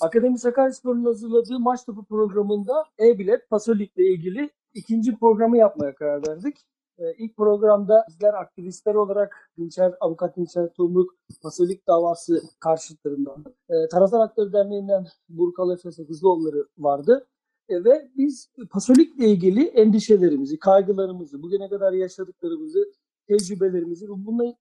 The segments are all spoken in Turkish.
Akademi Sakaryaspor'un hazırladığı maç topu programında e-bilet Pasolik'le ilgili ikinci programı yapmaya karar verdik. Ee, ilk programda bizler aktivistler olarak Dinçer, Avukat Dinçer Tumruk Pasolik davası karşıtlarından, e, Taraftar Hakları Derneği'nden Burkal Efe Sakızlıoğulları vardı. E, ve biz Pasolik'le ilgili endişelerimizi, kaygılarımızı, bugüne kadar yaşadıklarımızı, tecrübelerimizi, bununla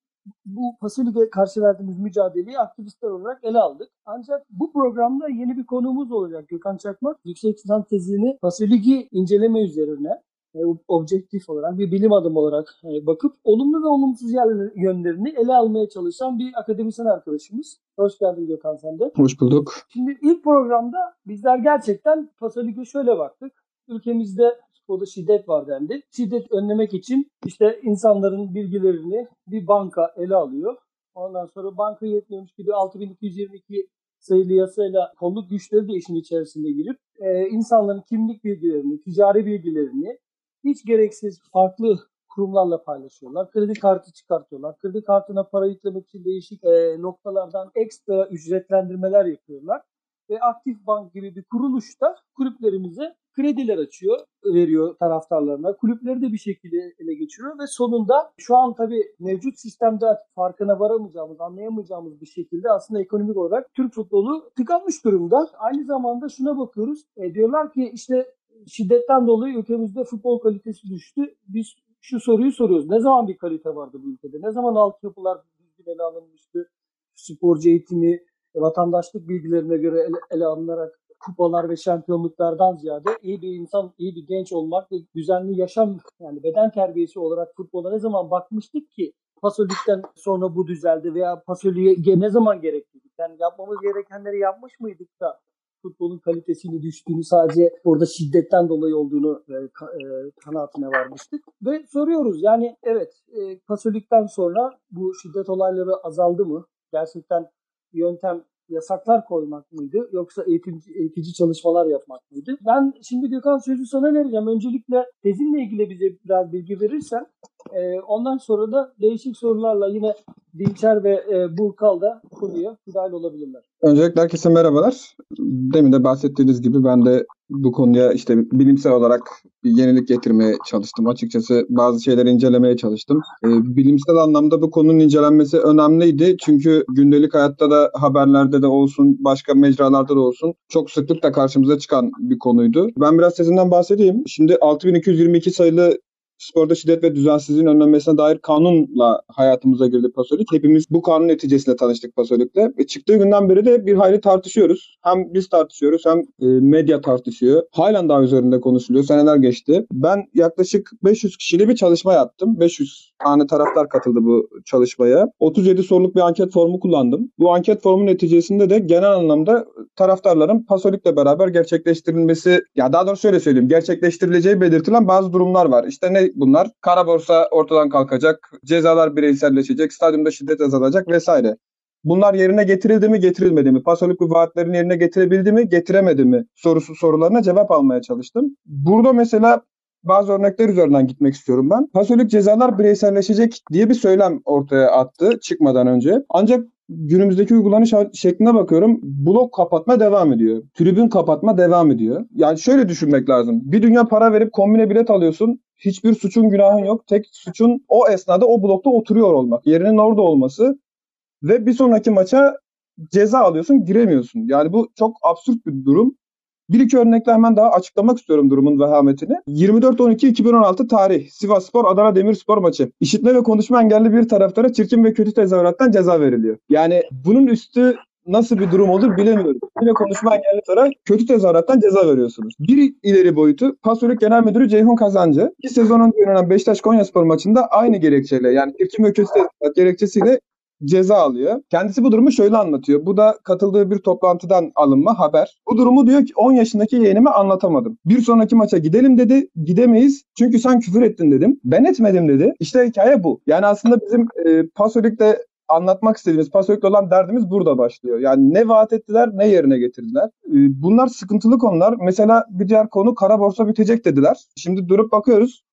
bu Pasolik'e karşı verdiğimiz mücadeleyi aktivistler olarak ele aldık. Ancak bu programda yeni bir konuğumuz olacak Gökhan Çakmak. Yüksek lisans tezini Pasolik'i inceleme üzerine e, objektif olarak bir bilim adamı olarak e, bakıp olumlu ve olumsuz yönlerini ele almaya çalışan bir akademisyen arkadaşımız. Hoş geldin Gökhan sen de. Hoş bulduk. Şimdi ilk programda bizler gerçekten Pasolik'e şöyle baktık. Ülkemizde futbolda şiddet var dendi. Şiddet önlemek için işte insanların bilgilerini bir banka ele alıyor. Ondan sonra banka yetmiyormuş gibi 6222 sayılı yasayla kolluk güçleri de işin içerisinde girip e, insanların kimlik bilgilerini, ticari bilgilerini hiç gereksiz farklı kurumlarla paylaşıyorlar. Kredi kartı çıkartıyorlar. Kredi kartına para yüklemek için değişik e, noktalardan ekstra ücretlendirmeler yapıyorlar. Ve Aktif Bank gibi bir kuruluş da kulüplerimize krediler açıyor, veriyor taraftarlarına. Kulüpleri de bir şekilde ele geçiriyor ve sonunda şu an tabii mevcut sistemde farkına varamayacağımız, anlayamayacağımız bir şekilde aslında ekonomik olarak Türk futbolu tıkanmış durumda. Aynı zamanda şuna bakıyoruz. E, diyorlar ki işte şiddetten dolayı ülkemizde futbol kalitesi düştü. Biz şu soruyu soruyoruz. Ne zaman bir kalite vardı bu ülkede? Ne zaman altyapılar düzgün ele alınmıştı? Sporcu eğitimi, e, vatandaşlık bilgilerine göre ele, ele alınarak kupalar ve şampiyonluklardan ziyade iyi bir insan, iyi bir genç olmak ve düzenli yaşam yani beden terbiyesi olarak futbola ne zaman bakmıştık ki Pasolik'ten sonra bu düzeldi veya Pasolik'e ne zaman gerekliydi? Yani yapmamız gerekenleri yapmış mıydık da futbolun kalitesini düştüğünü sadece orada şiddetten dolayı olduğunu e, e, kanaatine varmıştık. Ve soruyoruz yani evet e, Pasolik'ten sonra bu şiddet olayları azaldı mı? Gerçekten yöntem yasaklar koymak mıydı yoksa eğitimci, eğitici çalışmalar yapmak mıydı? Ben şimdi Gökhan sözü sana vereceğim. Öncelikle tezinle ilgili bize biraz bilgi verirsen e, ondan sonra da değişik sorularla yine Dinçer ve e, Burkal da konuya müdahil olabilirler. Öncelikle herkese merhabalar. Demin de bahsettiğiniz gibi ben de bu konuya işte bilimsel olarak bir yenilik getirmeye çalıştım. Açıkçası bazı şeyleri incelemeye çalıştım. Ee, bilimsel anlamda bu konunun incelenmesi önemliydi. Çünkü gündelik hayatta da haberlerde de olsun, başka mecralarda da olsun çok sıklıkla karşımıza çıkan bir konuydu. Ben biraz tezimden bahsedeyim. Şimdi 6222 sayılı sporda şiddet ve düzensizliğin önlenmesine dair kanunla hayatımıza girdi Pasolik. Hepimiz bu kanun neticesinde tanıştık Pasolik'le. Ve çıktığı günden beri de bir hayli tartışıyoruz. Hem biz tartışıyoruz hem e, medya tartışıyor. Halen daha üzerinde konuşuluyor. Seneler geçti. Ben yaklaşık 500 kişiyle bir çalışma yaptım. 500 tane taraftar katıldı bu çalışmaya. 37 soruluk bir anket formu kullandım. Bu anket formu neticesinde de genel anlamda taraftarların Pasolik'le beraber gerçekleştirilmesi, ya daha doğrusu şöyle söyleyeyim, gerçekleştirileceği belirtilen bazı durumlar var. İşte ne bunlar? Kara borsa ortadan kalkacak, cezalar bireyselleşecek, stadyumda şiddet azalacak vesaire. Bunlar yerine getirildi mi, getirilmedi mi? Pasolik bu vaatlerin yerine getirebildi mi, getiremedi mi? Sorusu sorularına cevap almaya çalıştım. Burada mesela bazı örnekler üzerinden gitmek istiyorum ben. Pasolik cezalar bireyselleşecek diye bir söylem ortaya attı çıkmadan önce. Ancak günümüzdeki uygulanış şekline bakıyorum. Blok kapatma devam ediyor. Tribün kapatma devam ediyor. Yani şöyle düşünmek lazım. Bir dünya para verip kombine bilet alıyorsun. Hiçbir suçun günahın yok. Tek suçun o esnada o blokta oturuyor olmak. Yerinin orada olması. Ve bir sonraki maça ceza alıyorsun giremiyorsun. Yani bu çok absürt bir durum. Bir iki örnekle hemen daha açıklamak istiyorum durumun vehametini. 24-12-2016 tarih Sivas Spor Adana Demirspor maçı. İşitme ve konuşma engelli bir taraftara çirkin ve kötü tezahürattan ceza veriliyor. Yani bunun üstü nasıl bir durum olur bilemiyorum. Yine konuşma engelli taraf kötü tezahürattan ceza veriyorsunuz. Bir ileri boyutu Pasolik Genel Müdürü Ceyhun Kazancı. İki sezon önce oynanan Beşiktaş Konyaspor maçında aynı gerekçeyle yani çirkin ve kötü tezahürat gerekçesiyle ceza alıyor. Kendisi bu durumu şöyle anlatıyor. Bu da katıldığı bir toplantıdan alınma haber. Bu durumu diyor ki 10 yaşındaki yeğenime anlatamadım. Bir sonraki maça gidelim dedi. Gidemeyiz. Çünkü sen küfür ettin dedim. Ben etmedim dedi. İşte hikaye bu. Yani aslında bizim e, Pasolik'te anlatmak istediğimiz Pasolik'le olan derdimiz burada başlıyor. Yani ne vaat ettiler ne yerine getirdiler. Ee, Bunlar sıkıntılı konular. Mesela bir diğer konu kara borsa bitecek dediler. Şimdi durup bakıyoruz.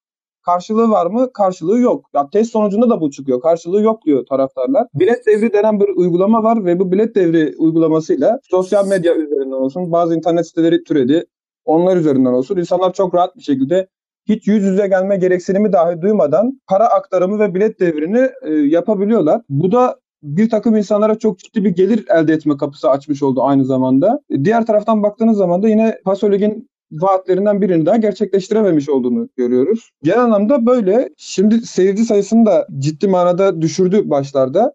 Karşılığı var mı? Karşılığı yok. Ya test sonucunda da bu çıkıyor. Karşılığı yok diyor taraftarlar. Bilet devri denen bir uygulama var ve bu bilet devri uygulamasıyla sosyal medya üzerinden olsun bazı internet siteleri türedi. Onlar üzerinden olsun. İnsanlar çok rahat bir şekilde hiç yüz yüze gelme gereksinimi dahi duymadan para aktarımı ve bilet devrini e, yapabiliyorlar. Bu da bir takım insanlara çok ciddi bir gelir elde etme kapısı açmış oldu aynı zamanda. E, Diğer taraftan baktığınız zaman da yine Pasolig'in vaatlerinden birini daha gerçekleştirememiş olduğunu görüyoruz. Genel anlamda böyle. Şimdi seyirci sayısını da ciddi manada düşürdü başlarda.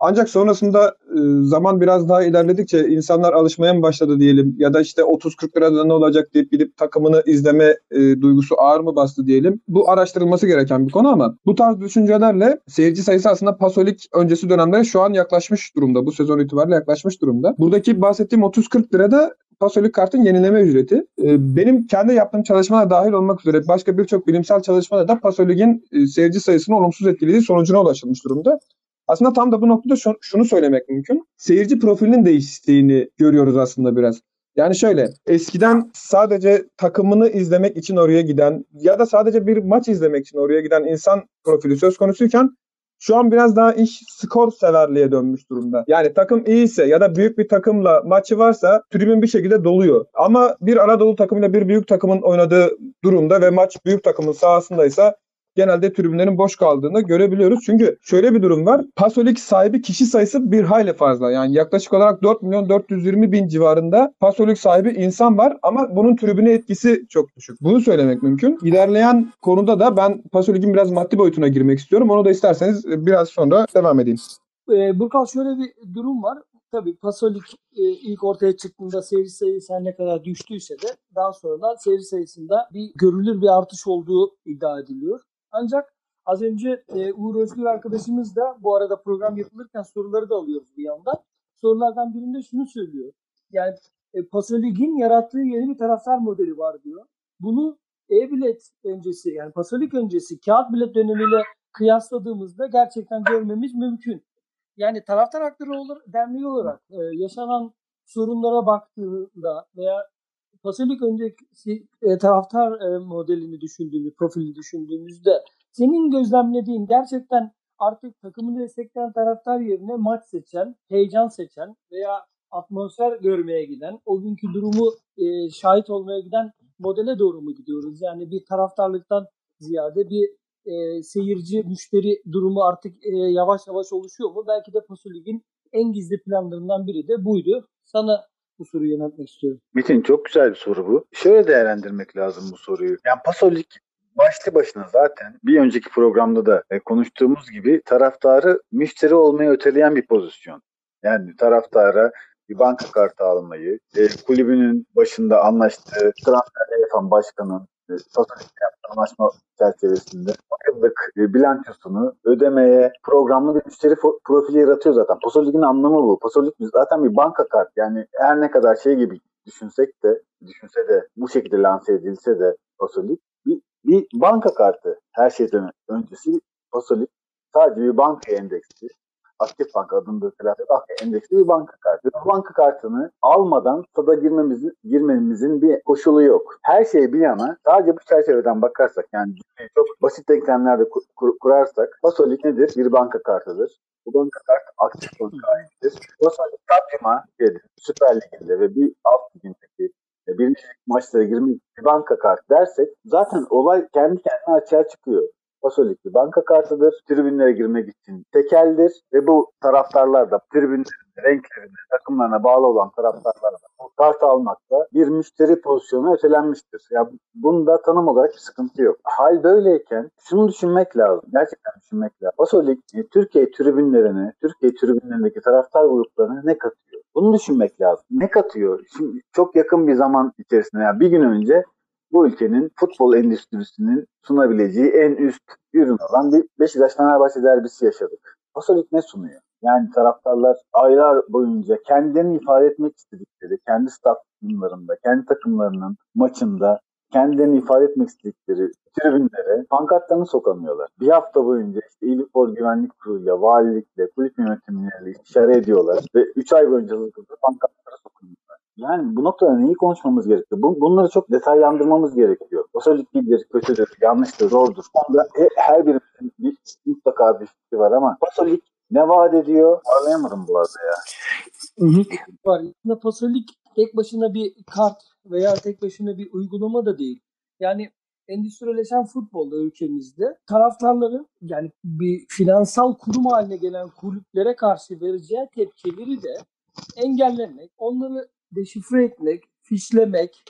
Ancak sonrasında e, zaman biraz daha ilerledikçe insanlar alışmaya mı başladı diyelim ya da işte 30-40 lirada ne olacak deyip gidip takımını izleme e, duygusu ağır mı bastı diyelim. Bu araştırılması gereken bir konu ama bu tarz düşüncelerle seyirci sayısı aslında Pasolik öncesi dönemlere şu an yaklaşmış durumda. Bu sezon itibariyle yaklaşmış durumda. Buradaki bahsettiğim 30-40 lirada Pasolik kartın yenileme ücreti. E, Benim kendi yaptığım çalışmalar dahil olmak üzere başka birçok bilimsel çalışmada da Pasolik'in e, seyirci sayısını olumsuz etkilediği sonucuna ulaşılmış durumda. Aslında tam da bu noktada şu- şunu söylemek mümkün. Seyirci profilinin değiştiğini görüyoruz aslında biraz. Yani şöyle eskiden sadece takımını izlemek için oraya giden ya da sadece bir maç izlemek için oraya giden insan profili söz konusuyken şu an biraz daha iş skor severliğe dönmüş durumda. Yani takım iyiyse ya da büyük bir takımla maçı varsa tribün bir şekilde doluyor. Ama bir Anadolu takımıyla bir büyük takımın oynadığı durumda ve maç büyük takımın sahasındaysa genelde tribünlerin boş kaldığını görebiliyoruz. Çünkü şöyle bir durum var. Pasolik sahibi kişi sayısı bir hayli fazla. Yani yaklaşık olarak 4 milyon 420 bin civarında Pasolik sahibi insan var ama bunun tribüne etkisi çok düşük. Bunu söylemek mümkün. İlerleyen konuda da ben Pasolik'in biraz maddi boyutuna girmek istiyorum. Onu da isterseniz biraz sonra devam edeyim. Ee, Burkal şöyle bir durum var. Tabii Pasolik e, ilk ortaya çıktığında seyirci sayısı ne kadar düştüyse de daha sonradan seyirci sayısında bir görülür bir artış olduğu iddia ediliyor. Ancak az önce e, Uğur Özgür arkadaşımız da bu arada program yapılırken soruları da alıyoruz bir yandan. Sorulardan birinde şunu söylüyor. Yani e, Pasolik'in yarattığı yeni bir taraftar modeli var diyor. Bunu e-bilet öncesi yani Pasolik öncesi kağıt bilet dönemiyle kıyasladığımızda gerçekten görmemiz mümkün. Yani taraftar hakları olur, derneği olarak e, yaşanan sorunlara baktığında veya Pasolik öncesi e, taraftar e, modelini düşündüğümüz, profili düşündüğümüzde senin gözlemlediğin gerçekten artık takımını destekleyen taraftar yerine maç seçen, heyecan seçen veya atmosfer görmeye giden, o günkü durumu e, şahit olmaya giden modele doğru mu gidiyoruz? Yani bir taraftarlıktan ziyade bir e, seyirci, müşteri durumu artık e, yavaş yavaş oluşuyor mu? Belki de Pasolik'in en gizli planlarından biri de buydu. Sana bu soruyu yöneltmek istiyorum. Metin çok güzel bir soru bu. Şöyle değerlendirmek lazım bu soruyu. Yani Pasolik başlı başına zaten bir önceki programda da e, konuştuğumuz gibi taraftarı müşteri olmaya öteleyen bir pozisyon. Yani taraftara bir banka kartı almayı, e, kulübünün başında anlaştığı transferler yapan başkanın e, Pasolik'le yaptığı anlaşma çerçevesinde yıllık e, bilançosunu ödemeye programlı bir müşteri profili yaratıyor zaten. Pasolik'in anlamı bu. Pasolik zaten bir banka kart. Yani her ne kadar şey gibi düşünsek de, düşünse de bu şekilde lanse edilse de Pasolik bir, bir banka kartı. Her şeyden öncesi Pasolik sadece bir banka endeksi. Aktif Bank adında telafi banka endeksli bir banka kartı. Bu banka kartını almadan stada girmemizin, girmemizin bir koşulu yok. Her şey bir yana sadece bu çerçeveden bakarsak yani çok basit denklemlerde kur- kur- kurarsak Pasolik nedir? Bir banka kartıdır. Bu banka kart aktif banka aittir. Tatyma şeydir, Süper Lig'inde ve bir alt ligindeki e, birinci maçlara girmek bir banka kart dersek zaten olay kendi kendine açığa çıkıyor. Pasolik bir banka kartıdır. Tribünlere girmek için tekeldir ve bu taraftarlar da tribünlerin renklerine, takımlarına bağlı olan taraftarlar da bu kartı almakta bir müşteri pozisyonu ötelenmiştir. Ya bunda tanım olarak bir sıkıntı yok. Hal böyleyken şunu düşünmek lazım. Gerçekten düşünmek lazım. Pasolik e, Türkiye tribünlerine, Türkiye tribünlerindeki taraftar gruplarına ne katıyor? Bunu düşünmek lazım. Ne katıyor? Şimdi çok yakın bir zaman içerisinde yani bir gün önce bu ülkenin futbol endüstrisinin sunabileceği en üst ürün olan bir Beşiktaş Fenerbahçe derbisi yaşadık. Pasolik ne sunuyor? Yani taraftarlar aylar boyunca kendilerini ifade etmek istedikleri, kendi stadyumlarında, kendi takımlarının maçında kendilerini ifade etmek istedikleri tribünlere pankartlarını sokamıyorlar. Bir hafta boyunca işte İl Güvenlik Kurulu'yla, valilikle, kulüp yönetimleriyle istişare ediyorlar ve 3 ay boyunca pankartlara sokuyorlar. Yani bu noktada neyi konuşmamız gerekiyor? Bu, bunları çok detaylandırmamız gerekiyor. O söyledik iyidir, kötüdür, yanlıştır, doğrudur. Onda he- her birimizin bir, mutlaka bir fikri var ama Pasolik ne vaat ediyor? Anlayamadım bu arada ya. var. Pasolik tek başına bir kart veya tek başına bir uygulama da değil. Yani endüstrileşen futbolda ülkemizde taraftarların yani bir finansal kurum haline gelen kulüplere karşı vereceği tepkileri de engellemek, onları deşifre etmek, fişlemek,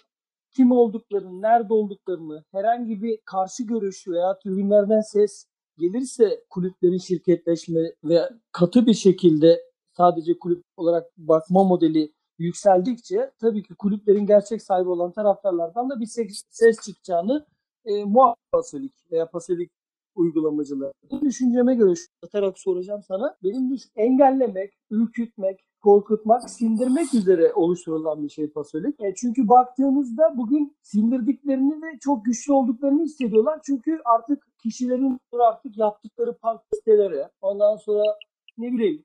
kim olduklarını, nerede olduklarını, herhangi bir karşı görüş veya tribünlerden ses gelirse kulüplerin şirketleşme ve katı bir şekilde sadece kulüp olarak bakma modeli yükseldikçe tabii ki kulüplerin gerçek sahibi olan taraftarlardan da bir ses, ses çıkacağını e, muhakkak veya Pasolik uygulamacıları. Bu düşünceme göre şu soracağım sana. Benim düş engellemek, ürkütmek, korkutmak, sindirmek üzere oluşturulan bir şey Pasolik. E, çünkü baktığımızda bugün sindirdiklerini ve çok güçlü olduklarını hissediyorlar. Çünkü artık kişilerin artık yaptıkları park sitelere, ondan sonra ne bileyim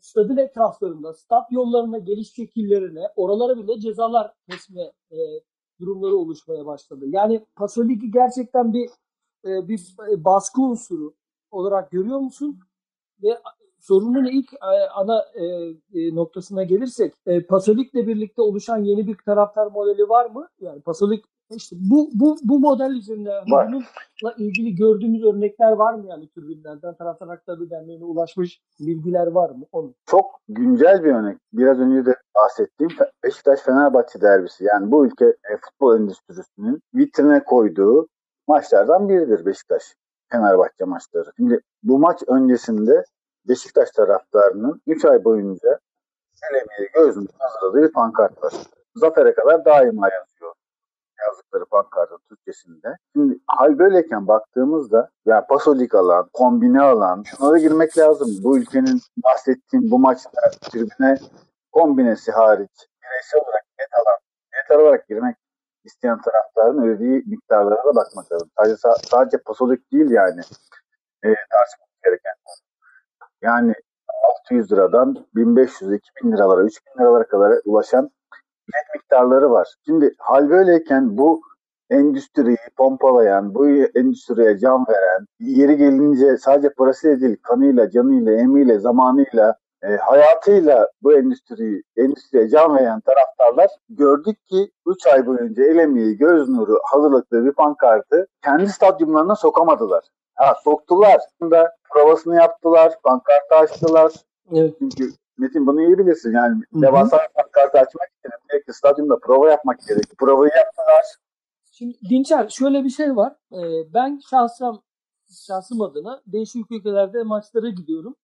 stadın etraflarında, stat yollarına, geliş şekillerine, oralara bile cezalar kesme e, durumları oluşmaya başladı. Yani Pasolik'i gerçekten bir e, bir baskı unsuru olarak görüyor musun? Ve sorunun ilk e, ana e, e, noktasına gelirsek, Pasolik'le birlikte oluşan yeni bir taraftar modeli var mı? Yani Pasolik işte bu bu bu model üzerinde Var. bununla ilgili gördüğümüz örnekler var mı yani tribünlerden taraftar hakları derneğine ulaşmış bilgiler var mı? Onu. çok güncel bir örnek. Biraz önce de bahsettiğim Beşiktaş-Fenerbahçe derbisi. Yani bu ülke e, futbol endüstrisinin vitrine koyduğu maçlardan biridir Beşiktaş. Fenerbahçe maçları. Şimdi bu maç öncesinde Beşiktaş taraftarının 3 ay boyunca el emeği gözünde hazırladığı bir pankart var. Zafere kadar daima yazıyor yazdıkları pankartın Türkçesinde. Şimdi hal böyleyken baktığımızda ya pasolik alan, kombine alan şunlara girmek lazım. Bu ülkenin bahsettiğim bu maçta tribüne kombinesi hariç bireysel olarak net alan, net olarak girmek isteyen taraftarın ödediği miktarlara da bakmak lazım. Sadece, sadece pasolik değil yani e, tartışmamız gereken. Yani 600 liradan 1500, 2000 liralara, 3000 liralara kadar ulaşan net miktarları var. Şimdi hal böyleyken bu endüstriyi pompalayan, bu endüstriye can veren, yeri gelince sadece parasıyla değil, kanıyla, canıyla, emiyle, zamanıyla, e, hayatıyla bu endüstriyi, endüstriye can veren taraftarlar gördük ki 3 ay boyunca el emeği, göz nuru hazırladıkları bir pankartı kendi stadyumlarına sokamadılar. Ha soktular. Da provasını yaptılar, pankartı açtılar. Evet. Çünkü Metin bunu iyi bilirsin. Yani Hı hı. devasa pankartı açmak için sürekli stadyumda prova yapmak gerek. Provayı yaptılar. Şimdi Dinçer şöyle bir şey var. Ee, ben şahsım şahsım adına değişik ülkelerde maçlara gidiyorum.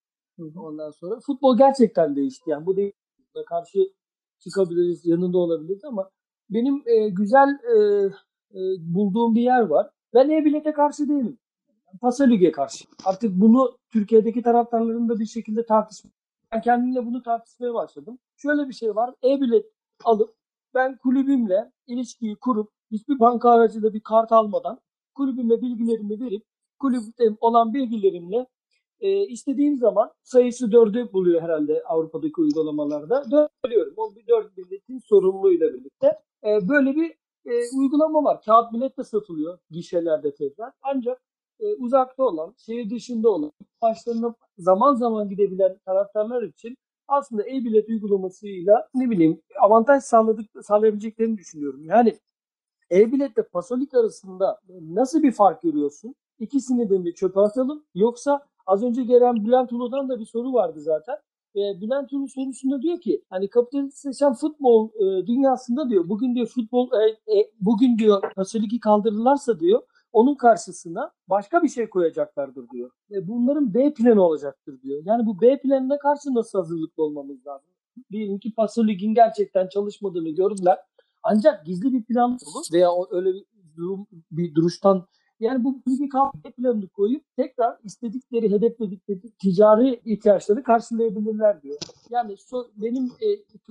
Ondan sonra futbol gerçekten değişti. Yani bu değişikliğe karşı çıkabiliriz, yanında olabiliriz ama benim e, güzel e, e, bulduğum bir yer var. Ben e-bilete karşı değilim. Pasa Lig'e karşı. Artık bunu Türkiye'deki taraftarların da bir şekilde tartışma. Ben kendimle bunu tartışmaya başladım. Şöyle bir şey var. E-bilet alıp ben kulübümle ilişkiyi kurup hiçbir banka aracıyla bir kart almadan kulübüme bilgilerimi verip kulüpte olan bilgilerimle e, istediğim zaman sayısı dördü buluyor herhalde Avrupa'daki uygulamalarda. Dört buluyorum. O bir dört biletin sorumluluğuyla birlikte. E, böyle bir e, uygulama var. Kağıt bilet de satılıyor gişelerde tekrar. Ancak e, uzakta olan, şehir dışında olan, maçlarına zaman zaman gidebilen taraftarlar için aslında e-bilet uygulamasıyla ne bileyim avantaj sağladık, sağlayabileceklerini düşünüyorum. Yani e-biletle pasolik arasında nasıl bir fark görüyorsun? İkisini de mi çöpe atalım yoksa az önce gelen Bülent Ulu'dan da bir soru vardı zaten. E, Bülent Ulu sorusunda diyor ki hani kapitalistleşen futbol e, dünyasında diyor bugün diyor futbol e, e, bugün diyor pasoliki kaldırırlarsa diyor onun karşısına başka bir şey koyacaklardır diyor. E, bunların B planı olacaktır diyor. Yani bu B planına karşı nasıl hazırlıklı olmamız lazım? Diyelim ki Pasolik'in gerçekten çalışmadığını gördüler. Ancak gizli bir plan olur veya öyle bir durum bir duruştan yani bu bilgi B planını koyup tekrar istedikleri, hedefledikleri ticari ihtiyaçları karşılayabilirler diyor. Yani so- benim e,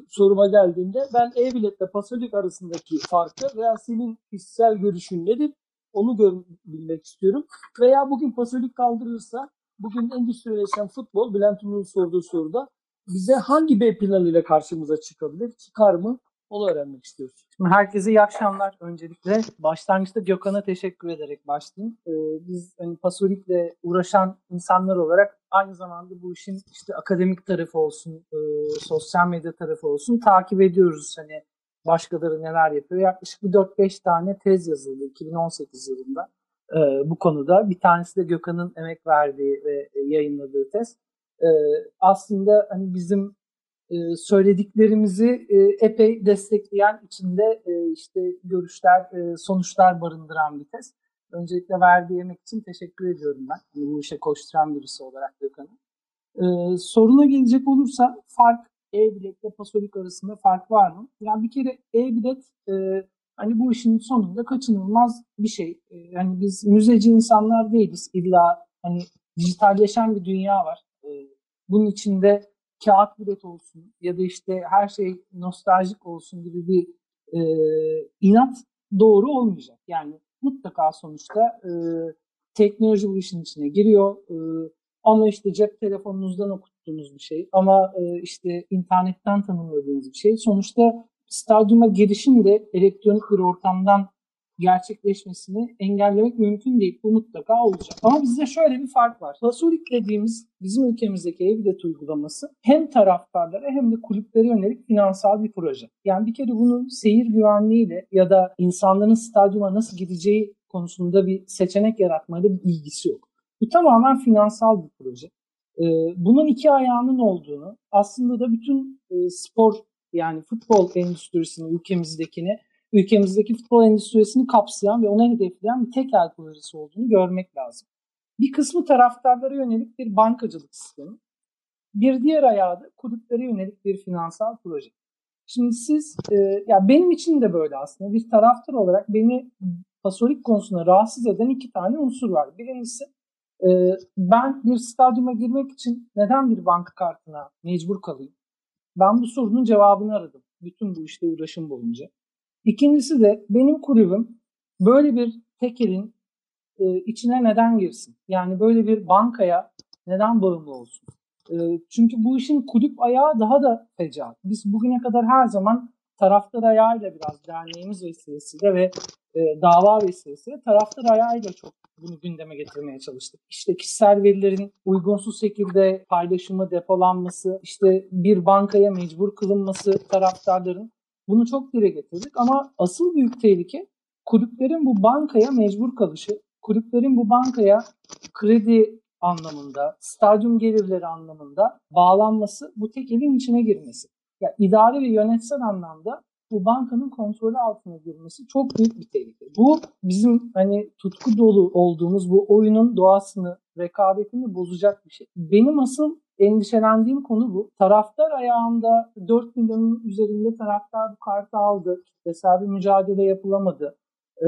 soruma geldiğinde ben e-biletle Pasolik arasındaki farkı veya senin kişisel görüşün nedir? Onu görebilmek istiyorum. Veya bugün pasolik kaldırırsa bugün endüstrileşen futbol Bülent Ulu'nun sorduğu soruda bize hangi B planıyla karşımıza çıkabilir? Çıkar mı? Onu öğrenmek istiyoruz. Şimdi herkese iyi akşamlar. Öncelikle başlangıçta Gökhan'a teşekkür ederek başlayayım. Ee, biz hani pasolikle uğraşan insanlar olarak aynı zamanda bu işin işte akademik tarafı olsun, e, sosyal medya tarafı olsun takip ediyoruz. Hani başkaları neler yapıyor. Yaklaşık bir 4-5 tane tez yazıldı 2018 yılında e, bu konuda. Bir tanesi de Gökhan'ın emek verdiği ve yayınladığı tez. E, aslında hani bizim e, söylediklerimizi e, epey destekleyen içinde e, işte görüşler, e, sonuçlar barındıran bir test. Öncelikle verdiği emek için teşekkür ediyorum ben. Yani bu işe koşturan birisi olarak Gökhan'a. E, soruna gelecek olursa fark e-bilet ile pasolik arasında fark var mı? Yani bir kere e-bilet e, hani bu işin sonunda kaçınılmaz bir şey. E, yani biz müzeci insanlar değiliz. İlla hani dijitalleşen bir dünya var. E, bunun içinde kağıt bilet olsun ya da işte her şey nostaljik olsun gibi bir e, inat doğru olmayacak. Yani mutlaka sonuçta e, teknoloji bu işin içine giriyor. E, ama işte cep telefonunuzdan okuttuğunuz bir şey ama e, işte internetten tanımladığınız bir şey. Sonuçta stadyuma girişin de elektronik bir ortamdan gerçekleşmesini engellemek mümkün değil. Bu mutlaka olacak. Ama bizde şöyle bir fark var. Pasolik dediğimiz bizim ülkemizdeki e-bilet uygulaması hem taraftarlara hem de kulüplere yönelik finansal bir proje. Yani bir kere bunun seyir güvenliğiyle ya da insanların stadyuma nasıl gideceği konusunda bir seçenek yaratmayla bir ilgisi yok. Bu tamamen finansal bir proje. Bunun iki ayağının olduğunu aslında da bütün spor yani futbol endüstrisini ülkemizdekini ülkemizdeki futbol endüstrisini kapsayan ve ona hedefleyen bir tek el projesi olduğunu görmek lazım. Bir kısmı taraftarlara yönelik bir bankacılık sistemi. Bir diğer ayağı da kulüplere yönelik bir finansal proje. Şimdi siz, e, ya benim için de böyle aslında bir taraftar olarak beni pasolik konusunda rahatsız eden iki tane unsur var. Birincisi e, ben bir stadyuma girmek için neden bir banka kartına mecbur kalayım? Ben bu sorunun cevabını aradım. Bütün bu işte uğraşım boyunca. İkincisi de benim kulübüm böyle bir tekelin e, içine neden girsin? Yani böyle bir bankaya neden bağımlı olsun? E, çünkü bu işin kulüp ayağı daha da fecaat. Biz bugüne kadar her zaman taraftar ayağıyla biraz derneğimiz vesilesiyle ve e, dava vesilesiyle taraftar ayağıyla çok bunu gündeme getirmeye çalıştık. İşte kişisel verilerin uygunsuz şekilde paylaşımı, depolanması, işte bir bankaya mecbur kılınması taraftarların bunu çok dile getirdik ama asıl büyük tehlike kulüplerin bu bankaya mecbur kalışı, kulüplerin bu bankaya kredi anlamında, stadyum gelirleri anlamında bağlanması, bu tek elin içine girmesi. Ya idari ve yönetsel anlamda bu bankanın kontrolü altına girmesi çok büyük bir tehlike. Bu bizim hani tutku dolu olduğumuz bu oyunun doğasını, rekabetini bozacak bir şey. Benim asıl endişelendiğim konu bu. Taraftar ayağında 4 milyonun üzerinde taraftar bu kartı aldı. Kitlesel bir mücadele yapılamadı. Ee,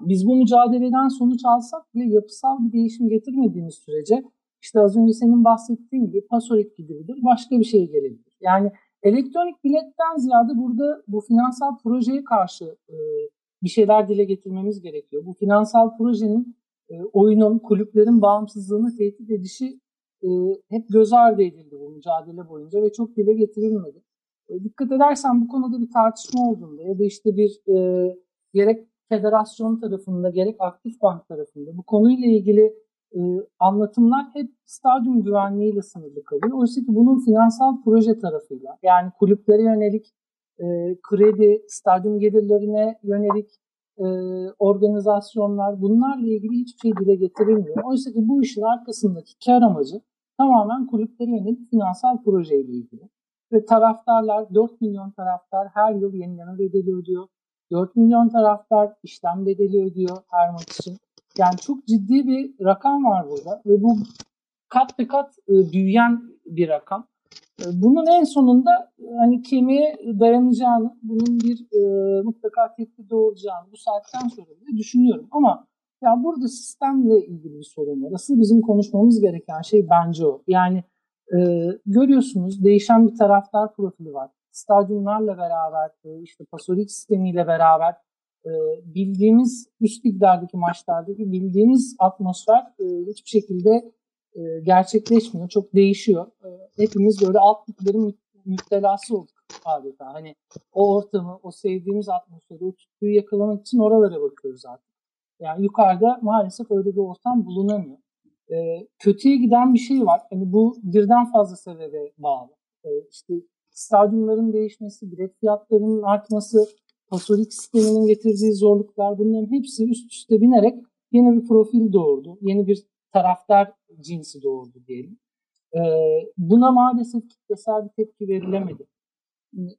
biz bu mücadeleden sonuç alsak bile yapısal bir değişim getirmediğimiz sürece işte az önce senin bahsettiğin gibi pasolik gibidir, başka bir şey gelebilir. Yani elektronik biletten ziyade burada bu finansal projeye karşı e, bir şeyler dile getirmemiz gerekiyor. Bu finansal projenin e, oyunun, kulüplerin bağımsızlığını tehdit edişi e, hep göz ardı edildi bu mücadele boyunca ve çok dile getirilmedi. E, dikkat edersen bu konuda bir tartışma olduğunda ya da işte bir e, gerek federasyon tarafında gerek aktif bank tarafında bu konuyla ilgili e, anlatımlar hep stadyum güvenliğiyle sınırlı kalıyor. Oysa ki bunun finansal proje tarafıyla yani kulüplere yönelik e, kredi, stadyum gelirlerine yönelik e, organizasyonlar bunlarla ilgili hiçbir şey dile getirilmiyor. Oysa ki bu işin arkasındaki kar amacı tamamen kulüplere yönelik finansal projeyle ilgili. Ve taraftarlar 4 milyon taraftar her yıl yenileme bedeli ödüyor. 4 milyon taraftar işlem bedeli ödüyor her maç için. Yani çok ciddi bir rakam var burada ve bu kat be kat e, büyüyen bir rakam. E, bunun en sonunda e, hani kemiğe dayanacağını, bunun bir e, mutlaka tepki doğuracağını bu saatten sonra bile düşünüyorum. Ama ya burada sistemle ilgili bir sorun var. Asıl bizim konuşmamız gereken şey bence o. Yani e, görüyorsunuz değişen bir taraftar profili var. Stadyumlarla beraber, işte pasolik sistemiyle beraber e, bildiğimiz üst liglerdeki maçlardaki bildiğimiz atmosfer e, hiçbir şekilde e, gerçekleşmiyor. Çok değişiyor. Hepimiz böyle alt liglerin mü- müptelası olduk adeta. Hani o ortamı, o sevdiğimiz atmosferi, o tutkuyu yakalamak için oralara bakıyoruz artık. Yani yukarıda maalesef öyle bir ortam bulunamıyor. E, kötüye giden bir şey var. Hani bu birden fazla sebebe bağlı. E, işte stadyumların değişmesi, bilet fiyatlarının artması, pasolik sisteminin getirdiği zorluklar bunların hepsi üst üste binerek yeni bir profil doğurdu. Yeni bir taraftar cinsi doğurdu diyelim. Ee, buna maalesef kitlesel bir tepki verilemedi.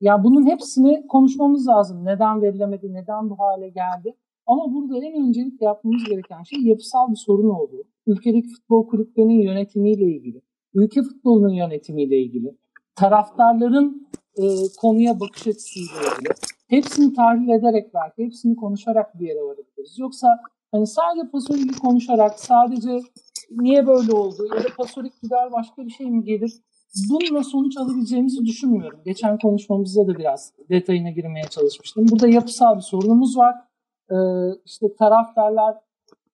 Ya bunun hepsini konuşmamız lazım. Neden verilemedi, neden bu hale geldi? Ama burada en öncelikle yapmamız gereken şey yapısal bir sorun olduğu. Ülkedeki futbol kulüplerinin yönetimiyle ilgili, ülke futbolunun yönetimiyle ilgili, taraftarların e, konuya bakış açısıyla ilgili. Hepsini tahlil ederek belki, hepsini konuşarak bir yere varabiliriz. Yoksa hani sadece Pasolik'i konuşarak, sadece niye böyle oldu ya da Pasolik gider başka bir şey mi gelir? Bununla sonuç alabileceğimizi düşünmüyorum. Geçen konuşmamızda da biraz detayına girmeye çalışmıştım. Burada yapısal bir sorunumuz var. Ee, işte taraftarlar,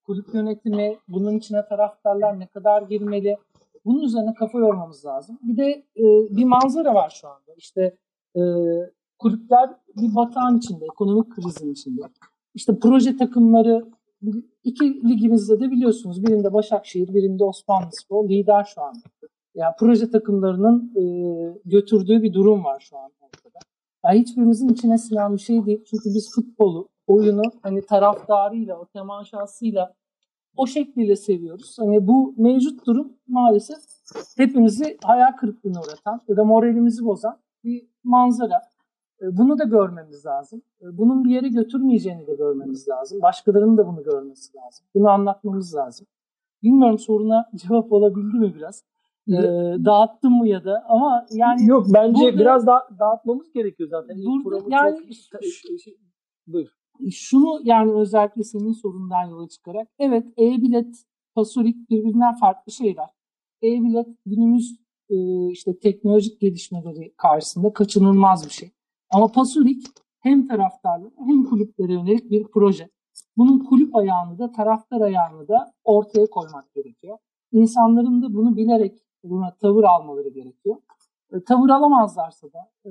kulüp yönetimi, bunun içine taraftarlar ne kadar girmeli? Bunun üzerine kafa yormamız lazım. Bir de e, bir manzara var şu anda. İşte e, kulüpler bir batağın içinde, ekonomik krizin içinde. İşte proje takımları iki ligimizde de biliyorsunuz birinde Başakşehir, birinde Osmanlıspor lider şu anda. Yani proje takımlarının e, götürdüğü bir durum var şu an ortada. Yani hiçbirimizin içine sinen bir şey değil. Çünkü biz futbolu, oyunu hani taraftarıyla, o temaşasıyla o şekliyle seviyoruz. Hani bu mevcut durum maalesef hepimizi hayal kırıklığına uğratan ya da moralimizi bozan bir manzara. E, Bunu da görmemiz lazım. E, Bunun bir yere götürmeyeceğini de görmemiz lazım. Başkalarının da bunu görmesi lazım. Bunu anlatmamız lazım. Bilmiyorum soruna cevap olabildi mi biraz? E, dağıttım mı ya da ama yani Yok bence burada- biraz daha dağıtmamız gerekiyor zaten. Burada yani çok- buyur. şunu yani özellikle senin sorundan yola çıkarak evet e-bilet, pasolik birbirinden farklı şeyler. E-bilet günümüz e, işte teknolojik gelişmeleri karşısında kaçınılmaz bir şey. Ama pasolik hem taraftarlara hem kulüplere yönelik bir proje. Bunun kulüp ayağını da taraftar ayağını da ortaya koymak gerekiyor. İnsanların da bunu bilerek buna tavır almaları gerekiyor. E, tavır alamazlarsa da e,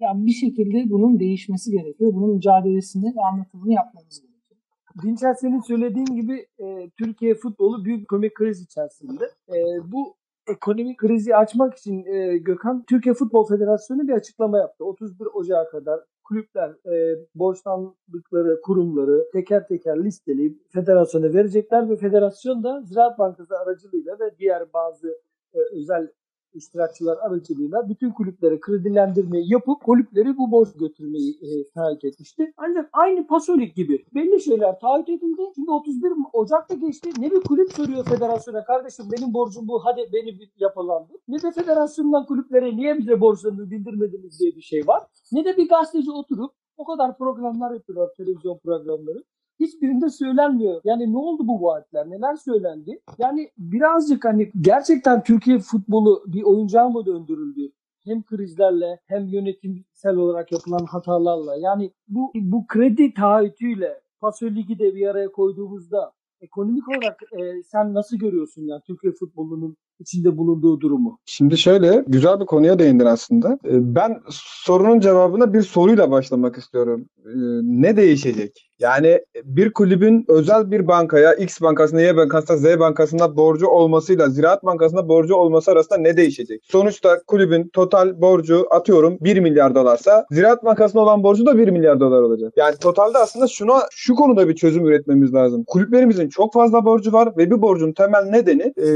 yani bir şekilde bunun değişmesi gerekiyor. Bunun mücadelesini ve anlatımını yapmamız gerekiyor. Dinçer senin söylediğin gibi e, Türkiye futbolu büyük ekonomik kriz içerisinde. E, bu ekonomik krizi açmak için e, Gökhan Türkiye Futbol Federasyonu bir açıklama yaptı. 31 Ocağı kadar kulüpler e, borçlandıkları kurumları teker teker listeleyip federasyona verecekler ve federasyon da Ziraat Bankası aracılığıyla ve diğer bazı e, özel iştirakçılar aracılığıyla bütün kulüplere kredilendirmeyi yapıp kulüpleri bu borç götürmeyi e, taahhüt etmişti. Ancak aynı Pasolik gibi belli şeyler taahhüt edildi. Şimdi 31 Ocak'ta geçti. Ne bir kulüp soruyor federasyona kardeşim benim borcum bu hadi beni bir yapılandır. Ne de federasyondan kulüplere niye bize borçlarını bildirmediniz diye bir şey var. Ne de bir gazeteci oturup o kadar programlar yapıyorlar televizyon programları. Hiçbirinde söylenmiyor. Yani ne oldu bu vaatler? Neler söylendi? Yani birazcık hani gerçekten Türkiye futbolu bir oyuncağa mı döndürüldü? Hem krizlerle hem yönetimsel olarak yapılan hatalarla. Yani bu bu kredi taahhütüyle Paso Ligi de bir araya koyduğumuzda ekonomik olarak e, sen nasıl görüyorsun yani Türkiye futbolunun içinde bulunduğu durumu? Şimdi şöyle güzel bir konuya değindin aslında. Ee, Ben sorunun cevabına bir soruyla başlamak istiyorum. Ee, Ne değişecek? Yani bir kulübün özel bir bankaya, X bankasına, Y bankasına, Z bankasına borcu olmasıyla Ziraat Bankası'na borcu olması arasında ne değişecek? Sonuçta kulübün total borcu atıyorum 1 milyar dolarsa Ziraat Bankası'na olan borcu da 1 milyar dolar olacak. Yani totalde aslında şuna şu konuda bir çözüm üretmemiz lazım. Kulüplerimizin çok fazla borcu var ve bir borcun temel nedeni e,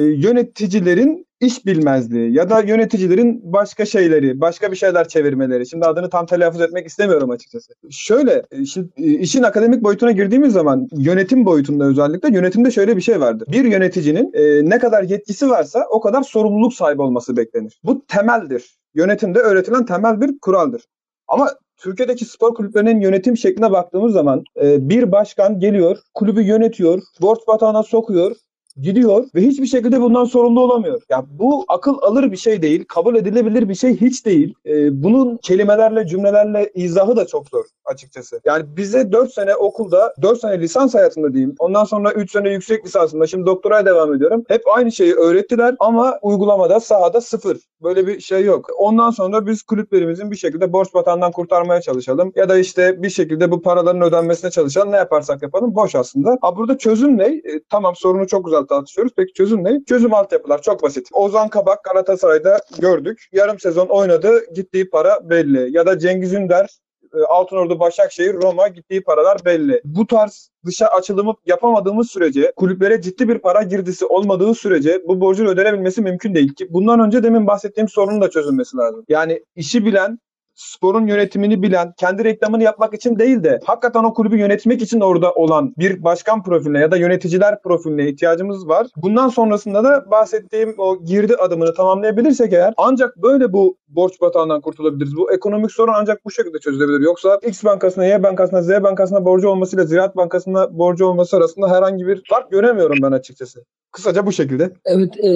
yöneticilerin iş bilmezliği ya da yöneticilerin başka şeyleri, başka bir şeyler çevirmeleri. Şimdi adını tam telaffuz etmek istemiyorum açıkçası. Şöyle, işin, işin akademik boyutuna girdiğimiz zaman yönetim boyutunda özellikle yönetimde şöyle bir şey vardır. Bir yöneticinin e, ne kadar yetkisi varsa o kadar sorumluluk sahibi olması beklenir. Bu temeldir. Yönetimde öğretilen temel bir kuraldır. Ama Türkiye'deki spor kulüplerinin yönetim şekline baktığımız zaman e, bir başkan geliyor, kulübü yönetiyor, borç batağına sokuyor, gidiyor ve hiçbir şekilde bundan sorumlu olamıyor. Ya bu akıl alır bir şey değil, kabul edilebilir bir şey hiç değil. Ee, bunun kelimelerle, cümlelerle izahı da çok zor. açıkçası. Yani bize 4 sene okulda, 4 sene lisans hayatında diyeyim. Ondan sonra 3 sene yüksek lisansında, şimdi doktoraya devam ediyorum. Hep aynı şeyi öğrettiler ama uygulamada, sahada sıfır. Böyle bir şey yok. Ondan sonra biz kulüplerimizin bir şekilde borç batağından kurtarmaya çalışalım. Ya da işte bir şekilde bu paraların ödenmesine çalışalım. Ne yaparsak yapalım boş aslında. Ha burada çözüm ne? E, tamam sorunu çok güzel tartışıyoruz. Peki çözüm ne? Çözüm altyapılar çok basit. Ozan Kabak Galatasaray'da gördük. Yarım sezon oynadı. Gittiği para belli. Ya da Cengiz Ünder e, Altınordu, Başakşehir, Roma gittiği paralar belli. Bu tarz dışa açılımı yapamadığımız sürece, kulüplere ciddi bir para girdisi olmadığı sürece bu borcun ödenebilmesi mümkün değil ki. Bundan önce demin bahsettiğim sorunun da çözülmesi lazım. Yani işi bilen, sporun yönetimini bilen, kendi reklamını yapmak için değil de hakikaten o kulübü yönetmek için orada olan bir başkan profiline ya da yöneticiler profiline ihtiyacımız var. Bundan sonrasında da bahsettiğim o girdi adımını tamamlayabilirsek eğer ancak böyle bu borç batağından kurtulabiliriz. Bu ekonomik sorun ancak bu şekilde çözülebilir. Yoksa X bankasına, Y bankasına, Z bankasına borcu olmasıyla Ziraat Bankası'na borcu olması arasında herhangi bir fark göremiyorum ben açıkçası. Kısaca bu şekilde. Evet, e,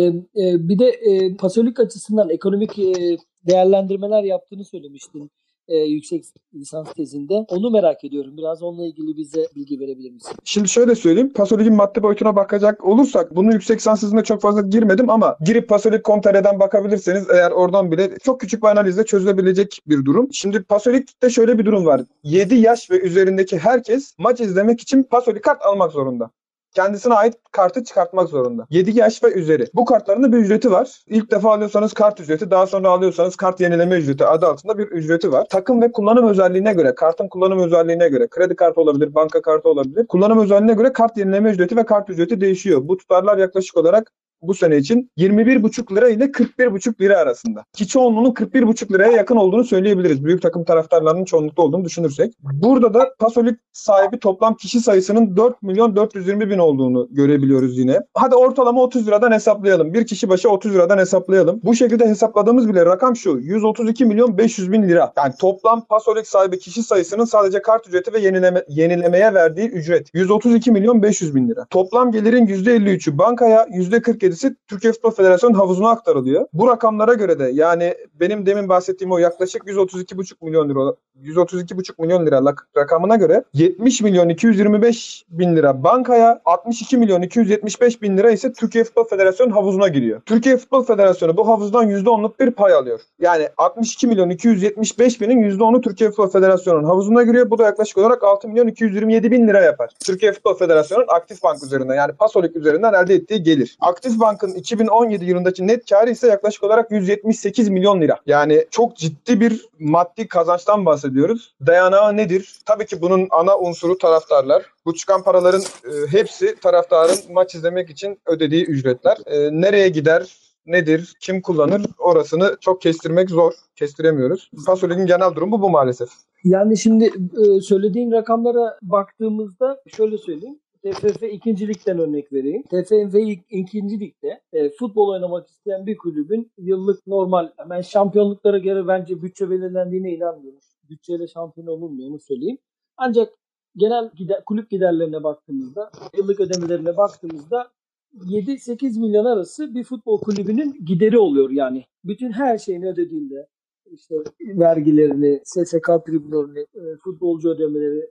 e, bir de e, pasolik açısından ekonomik e, değerlendirmeler yaptığını söylemiştin e, yüksek lisans tezinde. Onu merak ediyorum. Biraz onunla ilgili bize bilgi verebilir misin? Şimdi şöyle söyleyeyim. Pasolik'in maddi boyutuna bakacak olursak bunu yüksek lisans hızında çok fazla girmedim ama girip pasolik.com.tr'den bakabilirseniz eğer oradan bile çok küçük bir analizle çözülebilecek bir durum. Şimdi Pasolik'te şöyle bir durum var. 7 yaş ve üzerindeki herkes maç izlemek için Pasolik kart almak zorunda kendisine ait kartı çıkartmak zorunda. 7 yaş ve üzeri. Bu kartların da bir ücreti var. İlk defa alıyorsanız kart ücreti, daha sonra alıyorsanız kart yenileme ücreti adı altında bir ücreti var. Takım ve kullanım özelliğine göre, kartın kullanım özelliğine göre, kredi kartı olabilir, banka kartı olabilir. Kullanım özelliğine göre kart yenileme ücreti ve kart ücreti değişiyor. Bu tutarlar yaklaşık olarak bu sene için 21,5 lira ile 41,5 lira arasında. Ki çoğunluğunun 41,5 liraya yakın olduğunu söyleyebiliriz. Büyük takım taraftarlarının çoğunlukta olduğunu düşünürsek. Burada da Pasolik sahibi toplam kişi sayısının 4 milyon 420 bin olduğunu görebiliyoruz yine. Hadi ortalama 30 liradan hesaplayalım. Bir kişi başı 30 liradan hesaplayalım. Bu şekilde hesapladığımız bile rakam şu. 132 milyon 500 bin lira. Yani toplam Pasolik sahibi kişi sayısının sadece kart ücreti ve yenileme, yenilemeye verdiği ücret. 132 milyon 500 bin lira. Toplam gelirin %53'ü bankaya, %47 %47'si Türkiye Futbol Federasyonu havuzuna aktarılıyor. Bu rakamlara göre de yani benim demin bahsettiğim o yaklaşık 132,5 milyon lira 132,5 milyon lira rakamına göre 70 milyon 225 bin lira bankaya 62 milyon 275 bin lira ise Türkiye Futbol Federasyonu havuzuna giriyor. Türkiye Futbol Federasyonu bu havuzdan %10'luk bir pay alıyor. Yani 62 milyon 275 binin %10'u Türkiye Futbol Federasyonu'nun havuzuna giriyor. Bu da yaklaşık olarak 6 milyon 227 bin lira yapar. Türkiye Futbol Federasyonu'nun aktif bank üzerinden yani Pasolik üzerinden elde ettiği gelir. Aktif Bank'ın 2017 yılındaki net karı ise yaklaşık olarak 178 milyon lira. Yani çok ciddi bir maddi kazançtan bahsediyoruz. Dayanağı nedir? Tabii ki bunun ana unsuru taraftarlar. Bu çıkan paraların e, hepsi taraftarın maç izlemek için ödediği ücretler. E, nereye gider? Nedir? Kim kullanır? Orasını çok kestirmek zor. Kestiremiyoruz. Fasolik'in genel durumu bu maalesef. Yani şimdi e, söylediğin rakamlara baktığımızda şöyle söyleyeyim. TFF 2. Lig'den örnek vereyim. TFF 2. Lig'de e, futbol oynamak isteyen bir kulübün yıllık normal ben şampiyonluklara göre bence bütçe belirlendiğine inanmıyorum. Bütçeyle şampiyon olunmuyor onu söyleyeyim. Ancak genel gider, kulüp giderlerine baktığımızda, yıllık ödemelerine baktığımızda 7-8 milyon arası bir futbol kulübünün gideri oluyor yani. Bütün her şeyini ödediğinde işte vergilerini, SSK tribünlerini, e, futbolcu ödemeleri,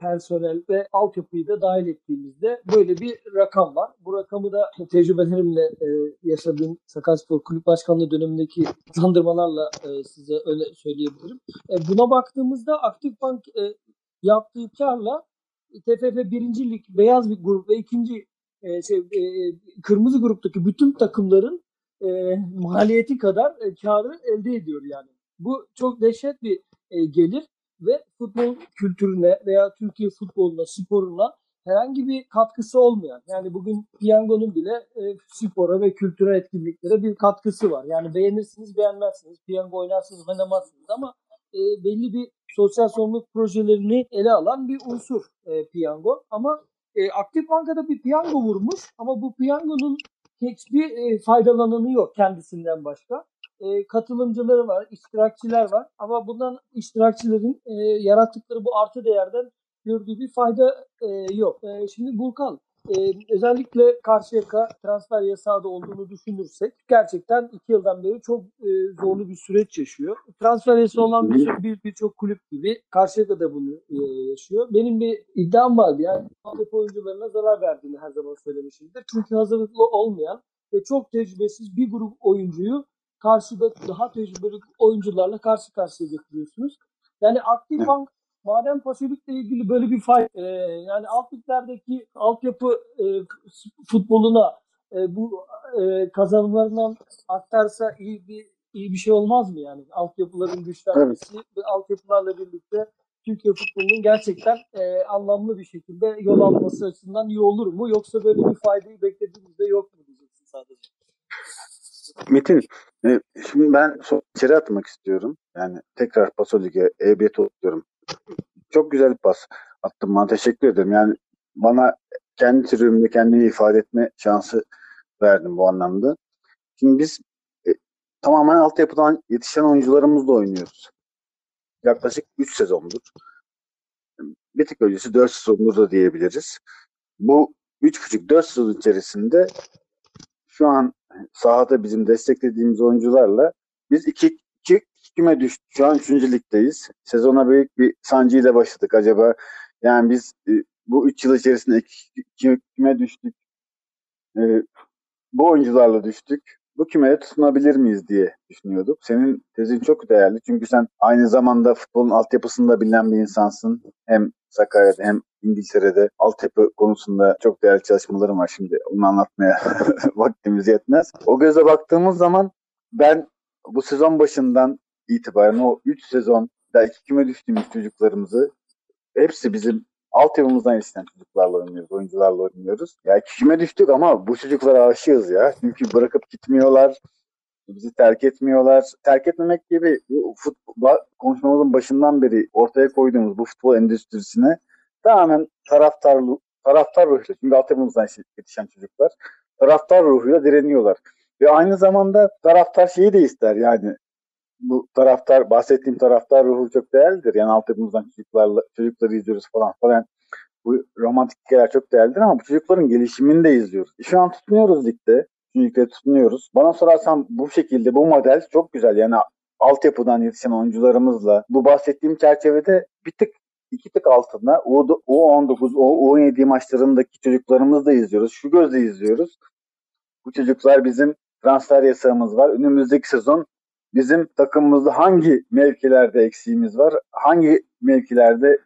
personel ve altyapıyı da dahil ettiğimizde böyle bir rakam var. Bu rakamı da tecrübelerimle e, yaşadığım Sakaryaspor Kulüp Başkanlığı dönemindeki kazandırmalarla e, size öyle söyleyebilirim. E, buna baktığımızda Aktif Bank e, yaptığı karla TFF 1. Lig beyaz bir grup ve ikinci e, şey, e, kırmızı gruptaki bütün takımların e, maliyeti kadar e, karı elde ediyor yani. Bu çok dehşet bir e, gelir ve futbol kültürüne veya Türkiye futboluna, sporuna herhangi bir katkısı olmayan. Yani bugün piyangonun bile e, spora ve kültürel etkinliklere bir katkısı var. Yani beğenirsiniz, beğenmezsiniz, piyango oynarsınız, oynamazsınız ama e, belli bir sosyal sorumluluk projelerini ele alan bir unsur e, piyango. Ama e, Aktif Banka'da bir piyango vurmuş ama bu piyangonun hiçbir e, faydalananı yok kendisinden başka e, katılımcıları var, iştirakçiler var. Ama bundan iştirakçilerin e, yarattıkları bu artı değerden gördüğü bir fayda e, yok. E, şimdi Burkan, e, özellikle Karşıyaka transfer yasağı da olduğunu düşünürsek gerçekten iki yıldan beri çok e, zorlu bir süreç yaşıyor. Transfer yasağı olan birçok bir, birçok kulüp gibi Karşıyaka da bunu e, yaşıyor. Benim bir iddiam vardı yani altyapı oyuncularına zarar verdiğini her zaman söylemişimdir. Çünkü hazırlıklı olmayan ve çok tecrübesiz bir grup oyuncuyu karşıda daha tecrübeli oyuncularla karşı karşıya getiriyorsunuz. Yani aktif Evet. bank Madem Pasifik'le ilgili böyle bir fay, e, yani alt liglerdeki altyapı e, futboluna e, bu e, kazanımlarından aktarsa iyi bir iyi bir şey olmaz mı yani? Altyapıların güçlenmesi ve altyapılarla birlikte Türkiye futbolunun gerçekten e, anlamlı bir şekilde yol alması açısından iyi olur mu? Yoksa böyle bir faydayı beklediğimizde yok mu diyeceksin sadece? Metin, e, şimdi ben içeri atmak istiyorum. Yani tekrar Paso Lig'e EBT diyorum. Çok güzel bir pas attın bana. Teşekkür ederim. Yani bana kendi türümde kendimi ifade etme şansı verdin bu anlamda. Şimdi biz e, tamamen altyapıdan yetişen oyuncularımızla oynuyoruz. Yaklaşık 3 sezondur. Bir tık öncesi 4 sezondur da diyebiliriz. Bu 3,5-4 sezon içerisinde şu an sahada bizim desteklediğimiz oyuncularla biz iki, iki küme düştük. Şu an 3. ligdeyiz. Sezona büyük bir sancıyla başladık. Acaba yani biz e, bu 3 yıl içerisinde iki, iki düştük. E, bu oyuncularla düştük. Bu kümeye tutunabilir miyiz diye düşünüyorduk. Senin tezin çok değerli. Çünkü sen aynı zamanda futbolun altyapısında bilinen bir insansın. Hem Sakarya'da hem İngiltere'de altyapı konusunda çok değerli çalışmalarım var. Şimdi onu anlatmaya vaktimiz yetmez. O göze baktığımız zaman ben bu sezon başından itibaren o 3 sezon iki küme düştüğümüz çocuklarımızı hepsi bizim altyapımızdan yetişen çocuklarla oynuyoruz, oyuncularla oynuyoruz. Ya iki küme düştük ama bu çocuklara aşığız ya. Çünkü bırakıp gitmiyorlar. Bizi terk etmiyorlar. Terk etmemek gibi bu futbol, konuşmamızın başından beri ortaya koyduğumuz bu futbol endüstrisine tamamen taraftar, taraftar ruhuyla. Çünkü altyapımızdan yetişen çocuklar taraftar ruhuyla direniyorlar. Ve aynı zamanda taraftar şeyi de ister yani bu taraftar bahsettiğim taraftar ruhu çok değerlidir. Yani altyapımızdan çocuklarla çocukları izliyoruz falan falan. Bu romantik hikayeler çok değerlidir ama bu çocukların gelişimini de izliyoruz. Şu an tutunuyoruz ligde. Ligde tutunuyoruz. Bana sorarsan bu şekilde bu model çok güzel. Yani altyapıdan yetişen oyuncularımızla bu bahsettiğim çerçevede bir tık iki tık altında U19, U17 maçlarındaki çocuklarımızı da izliyoruz. Şu gözle izliyoruz. Bu çocuklar bizim transfer yasağımız var. Önümüzdeki sezon bizim takımımızda hangi mevkilerde eksiğimiz var, hangi mevkilerde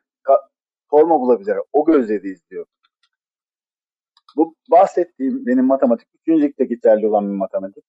forma bulabilir o gözle de izliyor. Bu bahsettiğim benim matematik, üçüncülükte geçerli olan bir matematik.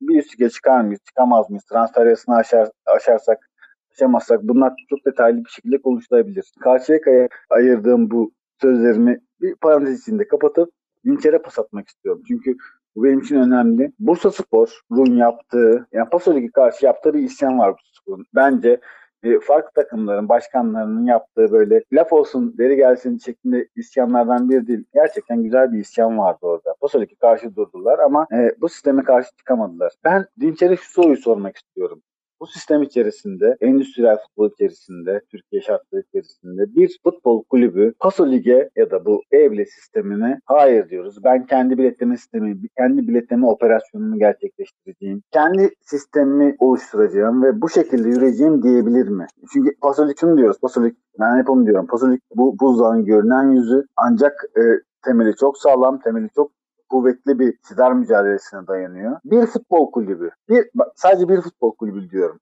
Bir üst çıkar mıyız, çıkamaz mıyız, transfer yasını aşar, aşarsak, aşamazsak bunlar çok detaylı bir şekilde konuşulabilir. Karşıyaka'ya ayırdığım bu sözlerimi bir parantez içinde kapatıp Dinçer'e pas atmak istiyorum. Çünkü bu benim için önemli. Bursa Spor'un yaptığı, yani Paso Ligi karşı yaptığı bir isyan var Bursa Spor'un. Bence e, farklı takımların başkanlarının yaptığı böyle laf olsun deri gelsin şeklinde isyanlardan bir değil. Gerçekten güzel bir isyan vardı orada. Paso Ligi karşı durdular ama e, bu sisteme karşı çıkamadılar. Ben Dinçer'e şu soruyu sormak istiyorum bu sistem içerisinde, endüstriyel futbol içerisinde, Türkiye şartları içerisinde bir futbol kulübü Paso Lig'e ya da bu e sistemine hayır diyoruz. Ben kendi biletleme sistemi, kendi biletleme operasyonumu gerçekleştireceğim. Kendi sistemimi oluşturacağım ve bu şekilde yürüyeceğim diyebilir mi? Çünkü Paso Lig diyoruz. Paso Lig, ben hep onu diyorum. Paso Lig bu buzdağın görünen yüzü ancak e, temeli çok sağlam, temeli çok kuvvetli bir iktidar mücadelesine dayanıyor. Bir futbol kulübü, bir sadece bir futbol kulübü diyorum.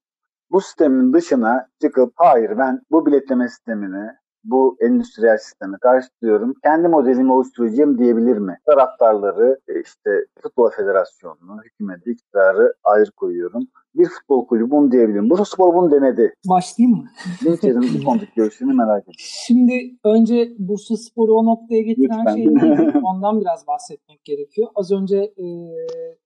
Bu sistemin dışına çıkıp hayır ben bu biletleme sistemini, bu endüstriyel sisteme karşı diyorum. Kendi modelimi oluşturacağım diyebilir mi? Taraftarları işte futbol federasyonunu, hükümeti, iktidarı ayrı koyuyorum. Bir futbol kulübü bunu diyebilirim. Bursa Spor bunu denedi. Başlayayım mı? Dinçer'in bu konudaki görüşlerini merak ediyorum. Şimdi önce Bursa Spor'u o noktaya getiren Lütfen. şey neydi? Ondan biraz bahsetmek gerekiyor. Az önce e,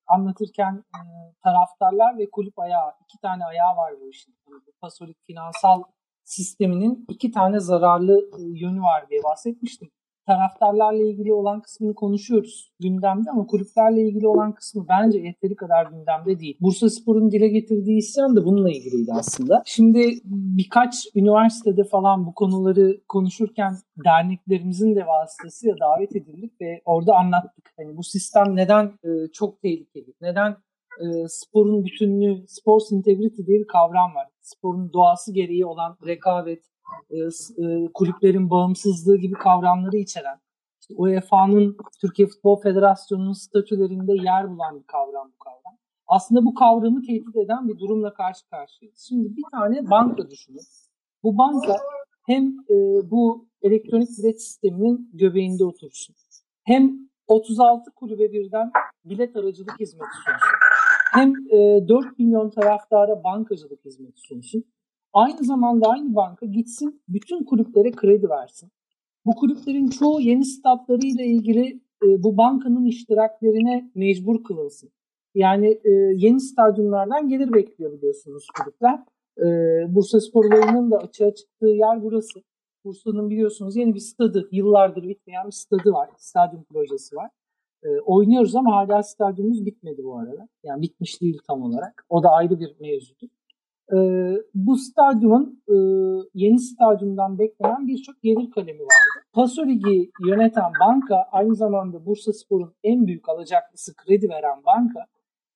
anlatırken e, taraftarlar ve kulüp ayağı, iki tane ayağı var bu işin. Yani bu Pasolik finansal sisteminin iki tane zararlı e, yönü var diye bahsetmiştim. taraftarlarla ilgili olan kısmını konuşuyoruz gündemde ama kulüplerle ilgili olan kısmı bence yeteri kadar gündemde değil. Bursa Spor'un dile getirdiği isyan da bununla ilgiliydi aslında. Şimdi birkaç üniversitede falan bu konuları konuşurken derneklerimizin de vasıtasıyla davet edildik ve orada anlattık. Hani bu sistem neden e, çok tehlikeli, neden e, sporun bütünlüğü, sports integrity diye bir kavram var. Sporun doğası gereği olan rekabet, e, e, kulüplerin bağımsızlığı gibi kavramları içeren, işte UEFA'nın Türkiye Futbol Federasyonu'nun statülerinde yer bulan bir kavram bu kavram. Aslında bu kavramı tehdit eden bir durumla karşı karşıyayız. Şimdi bir tane banka düşünün. Bu banka hem e, bu elektronik bilet sisteminin göbeğinde otursun. Hem 36 kulübe birden bilet aracılık hizmeti sunsun. Hem e, 4 milyon taraftara bankacılık hizmeti sunsun. Aynı zamanda aynı banka gitsin bütün kulüplere kredi versin. Bu kulüplerin çoğu yeni statlarıyla ilgili e, bu bankanın iştiraklerine mecbur kılınsın. Yani e, yeni stadyumlardan gelir bekliyor biliyorsunuz kulüpler. E, Bursa Sporları'nın da açığa çıktığı yer burası. Bursa'nın biliyorsunuz yeni bir stadı, yıllardır bitmeyen bir stadı var, stadyum projesi var. E, oynuyoruz ama hala stadyumumuz bitmedi bu arada. Yani bitmiş değil tam olarak. O da ayrı bir mevzudur. E, bu stadyumun e, yeni stadyumdan beklenen birçok gelir kalemi vardı. Paso Ligi yöneten banka aynı zamanda Bursa Spor'un en büyük alacaklısı kredi veren banka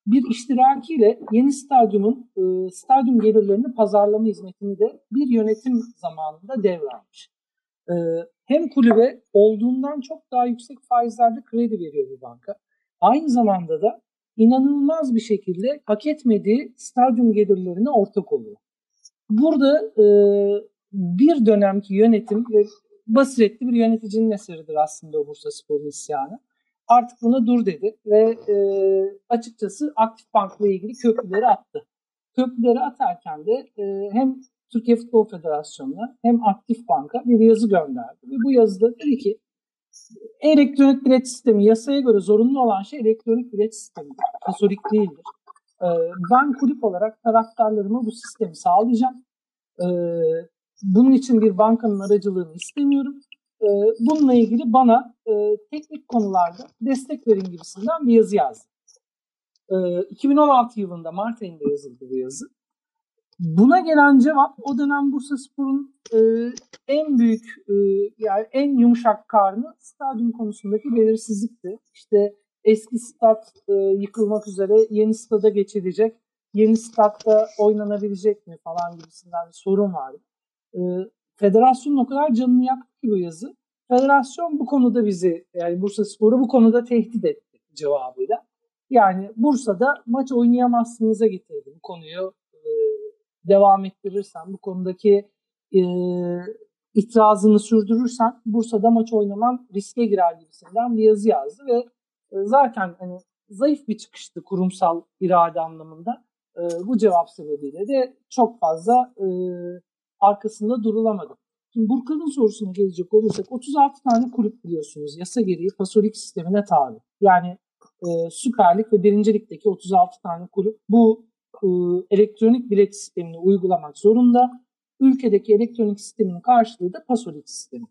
bir iştirakiyle yeni stadyumun e, stadyum gelirlerini pazarlama hizmetini de bir yönetim zamanında devralmış. E, hem kulübe olduğundan çok daha yüksek faizlerde kredi veriyor bu banka. Aynı zamanda da inanılmaz bir şekilde hak etmediği stadyum gelirlerine ortak oluyor. Burada e, bir dönemki yönetim ve basiretli bir yöneticinin eseridir aslında o Bursa Spor'un isyanı. Artık buna dur dedi ve e, açıkçası Aktif Bank'la ilgili köprüleri attı. Köprüleri atarken de e, hem Türkiye Futbol Federasyonu'na hem Aktif Bank'a bir yazı gönderdi. Ve bu yazıda dedi ki elektronik bilet sistemi yasaya göre zorunlu olan şey elektronik bilet sistemidir. Katolik değildir. E, ben kulüp olarak taraftarlarıma bu sistemi sağlayacağım. E, bunun için bir bankanın aracılığını istemiyorum. E, bununla ilgili bana e, teknik konularda destek verin gibisinden bir yazı yazdı. E, 2016 yılında Mart ayında yazıldı bu yazı. Buna gelen cevap o dönem Bursa Spor'un e, en büyük e, yani en yumuşak karnı stadyum konusundaki belirsizlikti. İşte eski stat e, yıkılmak üzere yeni stada geçilecek. Yeni statta oynanabilecek mi falan gibisinden bir sorun vardı. E, federasyonun o kadar canını yaktı ki bu yazı. Federasyon bu konuda bizi yani Bursa Spor'u bu konuda tehdit etti cevabıyla. Yani Bursa'da maç oynayamazsınıza getirdi bu konuyu devam ettirirsen, bu konudaki e, itirazını sürdürürsen Bursa'da maç oynaman riske girer gibisinden bir yazı yazdı ve e, zaten hani zayıf bir çıkıştı kurumsal irade anlamında. E, bu cevap sebebiyle de çok fazla e, arkasında durulamadı. Şimdi Burkan'ın sorusuna gelecek olursak 36 tane kulüp biliyorsunuz yasa gereği pasolik sistemine tabi. Yani e, Süper ve Birincilik'teki 36 tane kulüp bu e, elektronik bilet sistemini uygulamak zorunda. Ülkedeki elektronik sistemin karşılığı da pasolik sistemi.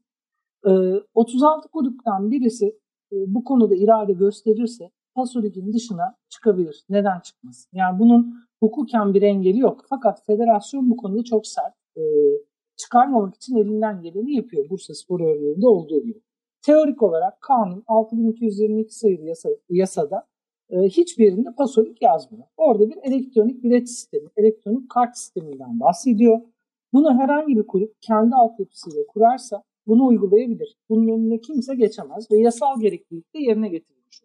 E, 36 kulüpten birisi e, bu konuda irade gösterirse pasoligin dışına çıkabilir. Neden çıkmasın? Yani bunun hukuken bir engeli yok. Fakat federasyon bu konuda çok sert. E, çıkarmamak için elinden geleni yapıyor. Bursa Spor örneğinde olduğu gibi. Teorik olarak kanun 6222 sayılı yasa, yasada e, hiçbirinde pasolik yazmıyor. Orada bir elektronik bilet sistemi, elektronik kart sisteminden bahsediyor. Bunu herhangi bir kulüp kendi altyapısıyla kurarsa bunu uygulayabilir. Bunun önüne kimse geçemez ve yasal gereklilik de yerine getirilmiş.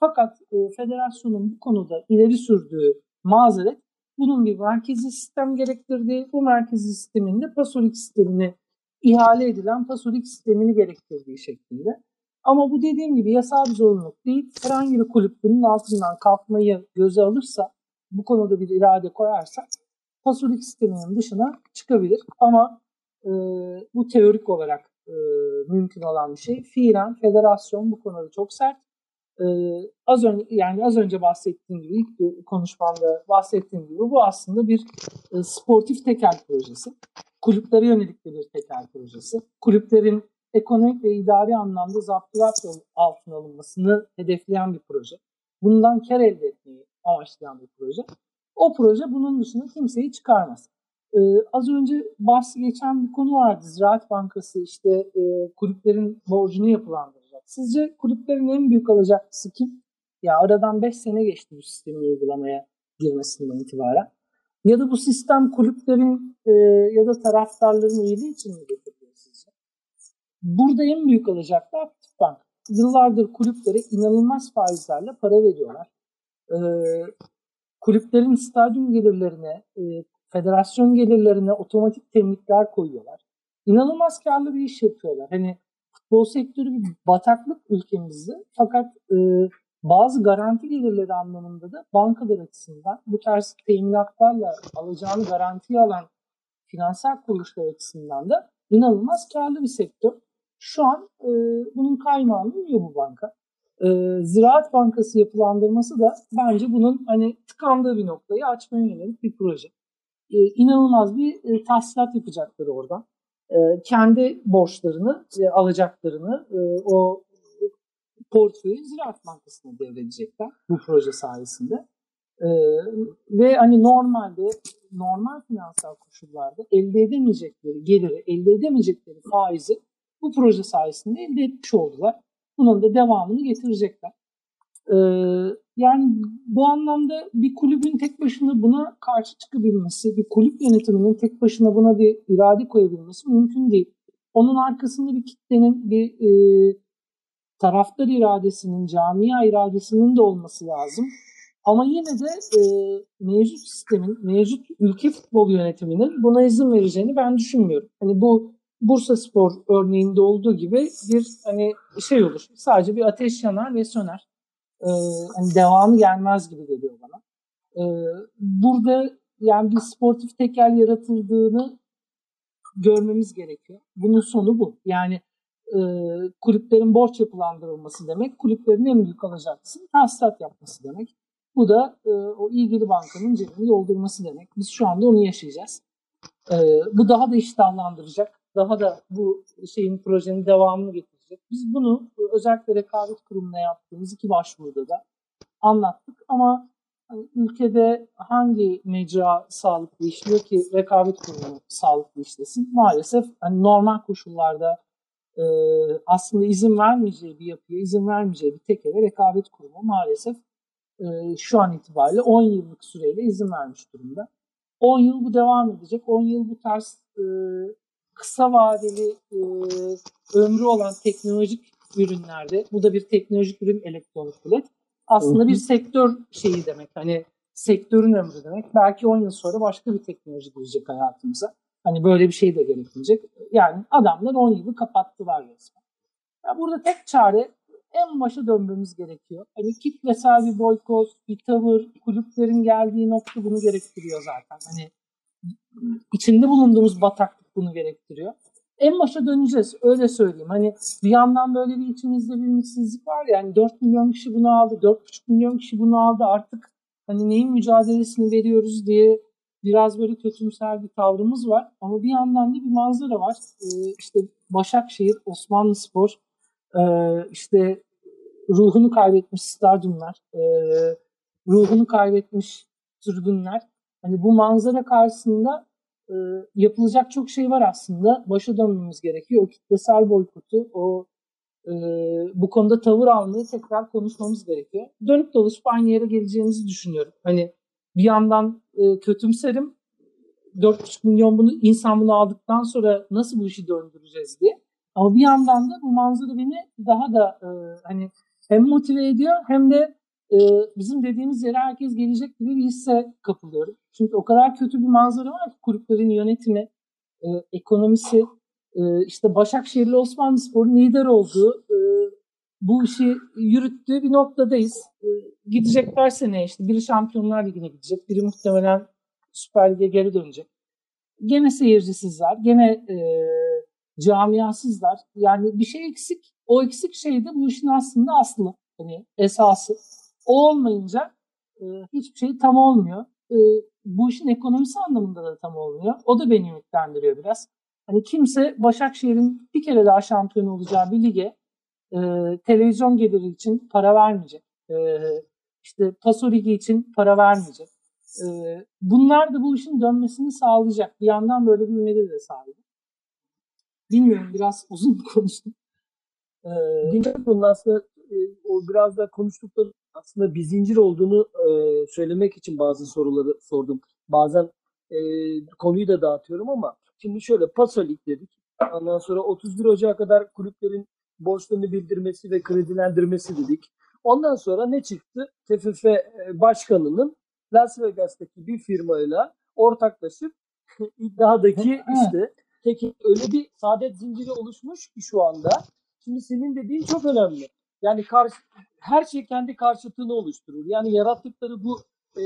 Fakat e, federasyonun bu konuda ileri sürdüğü mazeret bunun bir merkezi sistem gerektirdiği, bu merkezi sistemin de pasolik sistemini ihale edilen pasolik sistemini gerektirdiği şeklinde. Ama bu dediğim gibi yasal bir zorunluluk değil. Herhangi bir kulüp bunun altından kalkmayı göze alırsa, bu konuda bir irade koyarsa pasolik sisteminin dışına çıkabilir. Ama e, bu teorik olarak e, mümkün olan bir şey. Fiilen federasyon bu konuda çok sert. E, az önce yani az önce bahsettiğim gibi ilk konuşmamda bahsettiğim gibi bu aslında bir e, sportif tekel projesi. Kulüplere yönelik bir tekel projesi. Kulüplerin ekonomik ve idari anlamda zapturapt altına alınmasını hedefleyen bir proje. Bundan kar elde etmeyi amaçlayan bir proje. O proje bunun dışında kimseyi çıkarmaz. Ee, az önce bahsi geçen bir konu vardı. Ziraat Bankası işte e, kulüplerin borcunu yapılandıracak. Sizce kulüplerin en büyük alacaklısı kim? Ya aradan 5 sene geçti bu sistemin uygulamaya girmesinden itibaren. Ya da bu sistem kulüplerin e, ya da taraftarların iyiliği için mi? Burada en büyük alacaklı Aktif Bank. Yıllardır kulüplere inanılmaz faizlerle para veriyorlar. E, kulüplerin stadyum gelirlerine, e, federasyon gelirlerine otomatik temlikler koyuyorlar. İnanılmaz karlı bir iş yapıyorlar. Hani futbol sektörü bir bataklık ülkemizde. Fakat e, bazı garanti gelirleri anlamında da bankalar açısından bu tarz teminatlarla alacağını garantiye alan finansal kuruluşlar açısından da inanılmaz karlı bir sektör. Şu an e, bunun kaymağını yiyor bu banka. E, Ziraat Bankası yapılandırması da bence bunun hani tıkandığı bir noktayı açmaya yönelik bir proje. E, inanılmaz bir e, tahsilat yapacaklar oradan. E, kendi borçlarını, e, alacaklarını e, o portföyü Ziraat Bankası'na devredecekler bu proje sayesinde. Ee, ve hani normalde normal finansal koşullarda elde edemeyecekleri geliri, elde edemeyecekleri faizi bu proje sayesinde elde etmiş oldular. Bunun da devamını getirecekler. Ee, yani bu anlamda bir kulübün tek başına buna karşı çıkabilmesi, bir kulüp yönetiminin tek başına buna bir irade koyabilmesi mümkün değil. Onun arkasında bir kitlenin, bir e, taraftar iradesinin, camia iradesinin de olması lazım. Ama yine de e, mevcut sistemin, mevcut ülke futbol yönetiminin buna izin vereceğini ben düşünmüyorum. Hani bu Bursa Spor örneğinde olduğu gibi bir hani şey olur. Sadece bir ateş yanar ve söner. E, hani devamı gelmez gibi geliyor bana. E, burada yani bir sportif tekel yaratıldığını görmemiz gerekiyor. Bunun sonu bu. Yani e, kulüplerin borç yapılandırılması demek, kulüplerin en büyük alacaksın tahsilat yapması demek. Bu da e, o ilgili bankanın cebini doldurması demek. Biz şu anda onu yaşayacağız. E, bu daha da iştahlandıracak, daha da bu şeyin projenin devamını getirecek. Biz bunu özellikle rekabet kurumuna yaptığımız iki başvuruda da anlattık ama hani ülkede hangi mecra sağlıklı işliyor ki rekabet kurumu sağlıklı işlesin? Maalesef hani normal koşullarda e, aslında izin vermeyeceği bir yapıya, izin vermeyeceği bir tekele rekabet kurumu maalesef e, şu an itibariyle 10 yıllık süreyle izin vermiş durumda. 10 yıl bu devam edecek. 10 yıl bu tarz e, kısa vadeli e, ömrü olan teknolojik ürünlerde, bu da bir teknolojik ürün elektronik bilet. Aslında bir sektör şeyi demek. Hani sektörün ömrü demek. Belki 10 yıl sonra başka bir teknoloji girecek hayatımıza. Hani böyle bir şey de gerekmeyecek. Yani adamlar 10 yılı kapattılar resmen. Ya burada tek çare en başa dönmemiz gerekiyor. Hani kitlesel bir boykot, bir tavır, kulüplerin geldiği nokta bunu gerektiriyor zaten. Hani içinde bulunduğumuz bataklık bunu gerektiriyor. En başa döneceğiz öyle söyleyeyim. Hani bir yandan böyle bir içimizde bir ümitsizlik var ya. Yani 4 milyon kişi bunu aldı, 4,5 milyon kişi bunu aldı. Artık hani neyin mücadelesini veriyoruz diye biraz böyle kötümser bir tavrımız var. Ama bir yandan da bir manzara var. Ee, işte Başakşehir, Osmanlı Spor, e, işte ruhunu kaybetmiş stadyumlar, e, ruhunu kaybetmiş tribünler. Hani bu manzara karşısında e, yapılacak çok şey var aslında. Başa dönmemiz gerekiyor. O kitlesel boykotu, o e, bu konuda tavır almayı tekrar konuşmamız gerekiyor. Dönüp dolaşıp aynı yere geleceğimizi düşünüyorum. Hani bir yandan e, kötümserim. 4,5 milyon bunu insan bunu aldıktan sonra nasıl bu işi döndüreceğiz diye. Ama bir yandan da bu manzara beni daha da e, hani hem motive ediyor hem de e, bizim dediğimiz yere herkes gelecek gibi bir hisse kapılıyorum. Çünkü o kadar kötü bir manzara var ki kulüplerin yönetimi, e, ekonomisi, e, işte Başakşehirli Osmanlı Spor'un lider olduğu, e, bu işi yürüttüğü bir noktadayız. E, gidecekler seneye işte. Biri Şampiyonlar Ligi'ne gidecek, biri muhtemelen Süper Lig'e geri dönecek. Gene seyircisizler, gene e, camiasızlar. Yani bir şey eksik. O eksik şey de bu işin aslında aslı. Hani esası. O olmayınca e, hiçbir şey tam olmuyor. E, bu işin ekonomisi anlamında da tam olmuyor. O da beni ümitlendiriyor biraz. Hani kimse Başakşehir'in bir kere daha şampiyon olacağı bir lige e, televizyon geliri için para vermeyecek. E, işte Paso Ligi için para vermeyecek. E, bunlar da bu işin dönmesini sağlayacak. Bir yandan böyle bir ümidi de sahip. Bilmiyorum biraz uzun konuştum. E, Dinledim bunun aslında e, o biraz da konuştukları aslında bir zincir olduğunu e, söylemek için bazı soruları sordum. Bazen e, konuyu da dağıtıyorum ama şimdi şöyle Paso Lig dedik. Ondan sonra 31 Ocak'a kadar kulüplerin borçlarını bildirmesi ve kredilendirmesi dedik. Ondan sonra ne çıktı? TFF e, başkanının Las Vegas'taki bir firmayla ortaklaşıp iddiadaki işte tek öyle bir saadet zinciri oluşmuş ki şu anda. Şimdi senin dediğin çok önemli. Yani karşı, her şey kendi karşıtını oluşturur. Yani yarattıkları bu e,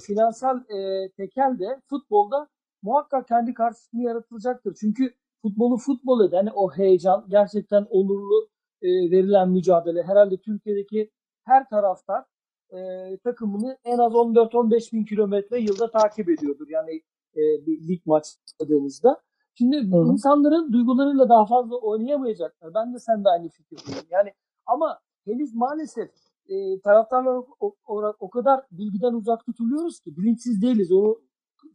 finansal e, tekel de futbolda muhakkak kendi karşısını yaratılacaktır. Çünkü futbolu futbol eden o heyecan, gerçekten onurlu e, verilen mücadele. Herhalde Türkiye'deki her taraftar e, takımını en az 14-15 bin kilometre yılda takip ediyordur. Yani e, bir lig maç oynadığınızda. Şimdi hı. insanların duygularıyla daha fazla oynayamayacaklar. Ben de sen de aynı fikirdeyim. Yani ama henüz maalesef e, taraftarlar o- olarak o kadar bilgiden uzak tutuluyoruz ki bilinçsiz değiliz. Onu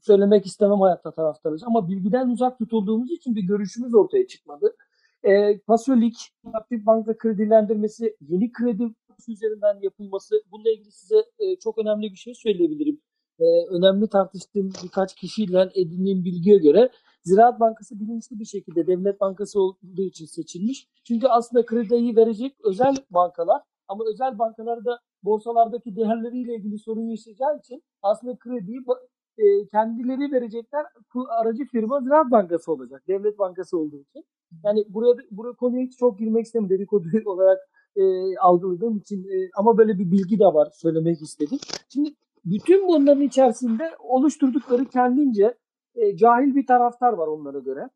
söylemek istemem hayatta taraftarız. Ama bilgiden uzak tutulduğumuz için bir görüşümüz ortaya çıkmadı. E, Pasolik, Aktif Bank'ta kredilendirmesi, yeni kredi üzerinden yapılması bununla ilgili size e, çok önemli bir şey söyleyebilirim. E, önemli tartıştığım birkaç kişiyle edindiğim bilgiye göre Ziraat Bankası bilinçli bir şekilde devlet bankası olduğu için seçilmiş. Çünkü aslında krediyi verecek özel bankalar ama özel bankalar da borsalardaki değerleriyle ilgili sorun yaşayacağı için aslında krediyi e, kendileri verecekler. Aracı firma Ziraat Bankası olacak. Devlet bankası olduğu için. Yani buraya buraya konuya hiç çok girmek istemiyorum. Dedikodu olarak e, algıladığım için e, ama böyle bir bilgi de var söylemek istedim. Şimdi bütün bunların içerisinde oluşturdukları kendince e, cahil bir taraftar var onlara göre.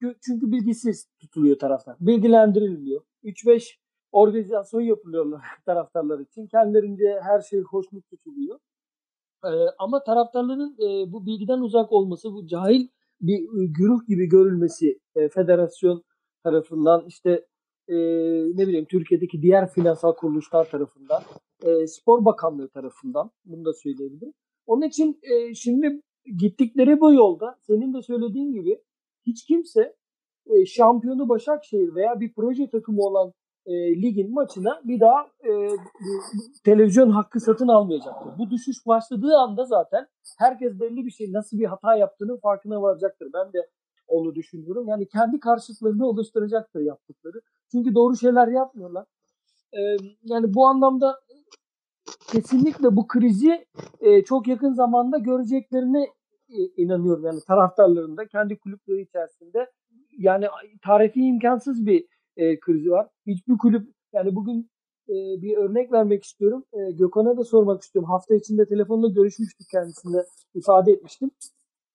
Çünkü- bilgisiz tutuluyor taraftar. Bilgilendirilmiyor. 3-5 organizasyon yapılıyorlar taraftarlar için. Kendilerince her şey hoşnut tutuluyor. E, ama taraftarların e, bu bilgiden uzak olması, bu cahil bir e, güruh gibi görülmesi e, federasyon tarafından işte e, ne bileyim Türkiye'deki diğer finansal kuruluşlar tarafından, e, Spor Bakanlığı tarafından bunu da söyleyebilirim. Onun için e, şimdi gittikleri bu yolda senin de söylediğin gibi hiç kimse e, şampiyonu Başakşehir veya bir proje takımı olan e, ligin maçına bir daha e, televizyon hakkı satın almayacaktır. Bu düşüş başladığı anda zaten herkes belli bir şey nasıl bir hata yaptığının farkına varacaktır. Ben de onu düşünüyorum. Yani kendi karşıtlarını oluşturacaktır yaptıkları. Çünkü doğru şeyler yapmıyorlar. E, yani bu anlamda kesinlikle bu krizi e, çok yakın zamanda göreceklerine e, inanıyorum. Yani taraftarların da kendi kulüpleri içerisinde yani tarifi imkansız bir e, krizi var. Hiçbir kulüp yani bugün e, bir örnek vermek istiyorum. E, Gökhan'a da sormak istiyorum. Hafta içinde telefonla görüşmüştük kendisine ifade etmiştim.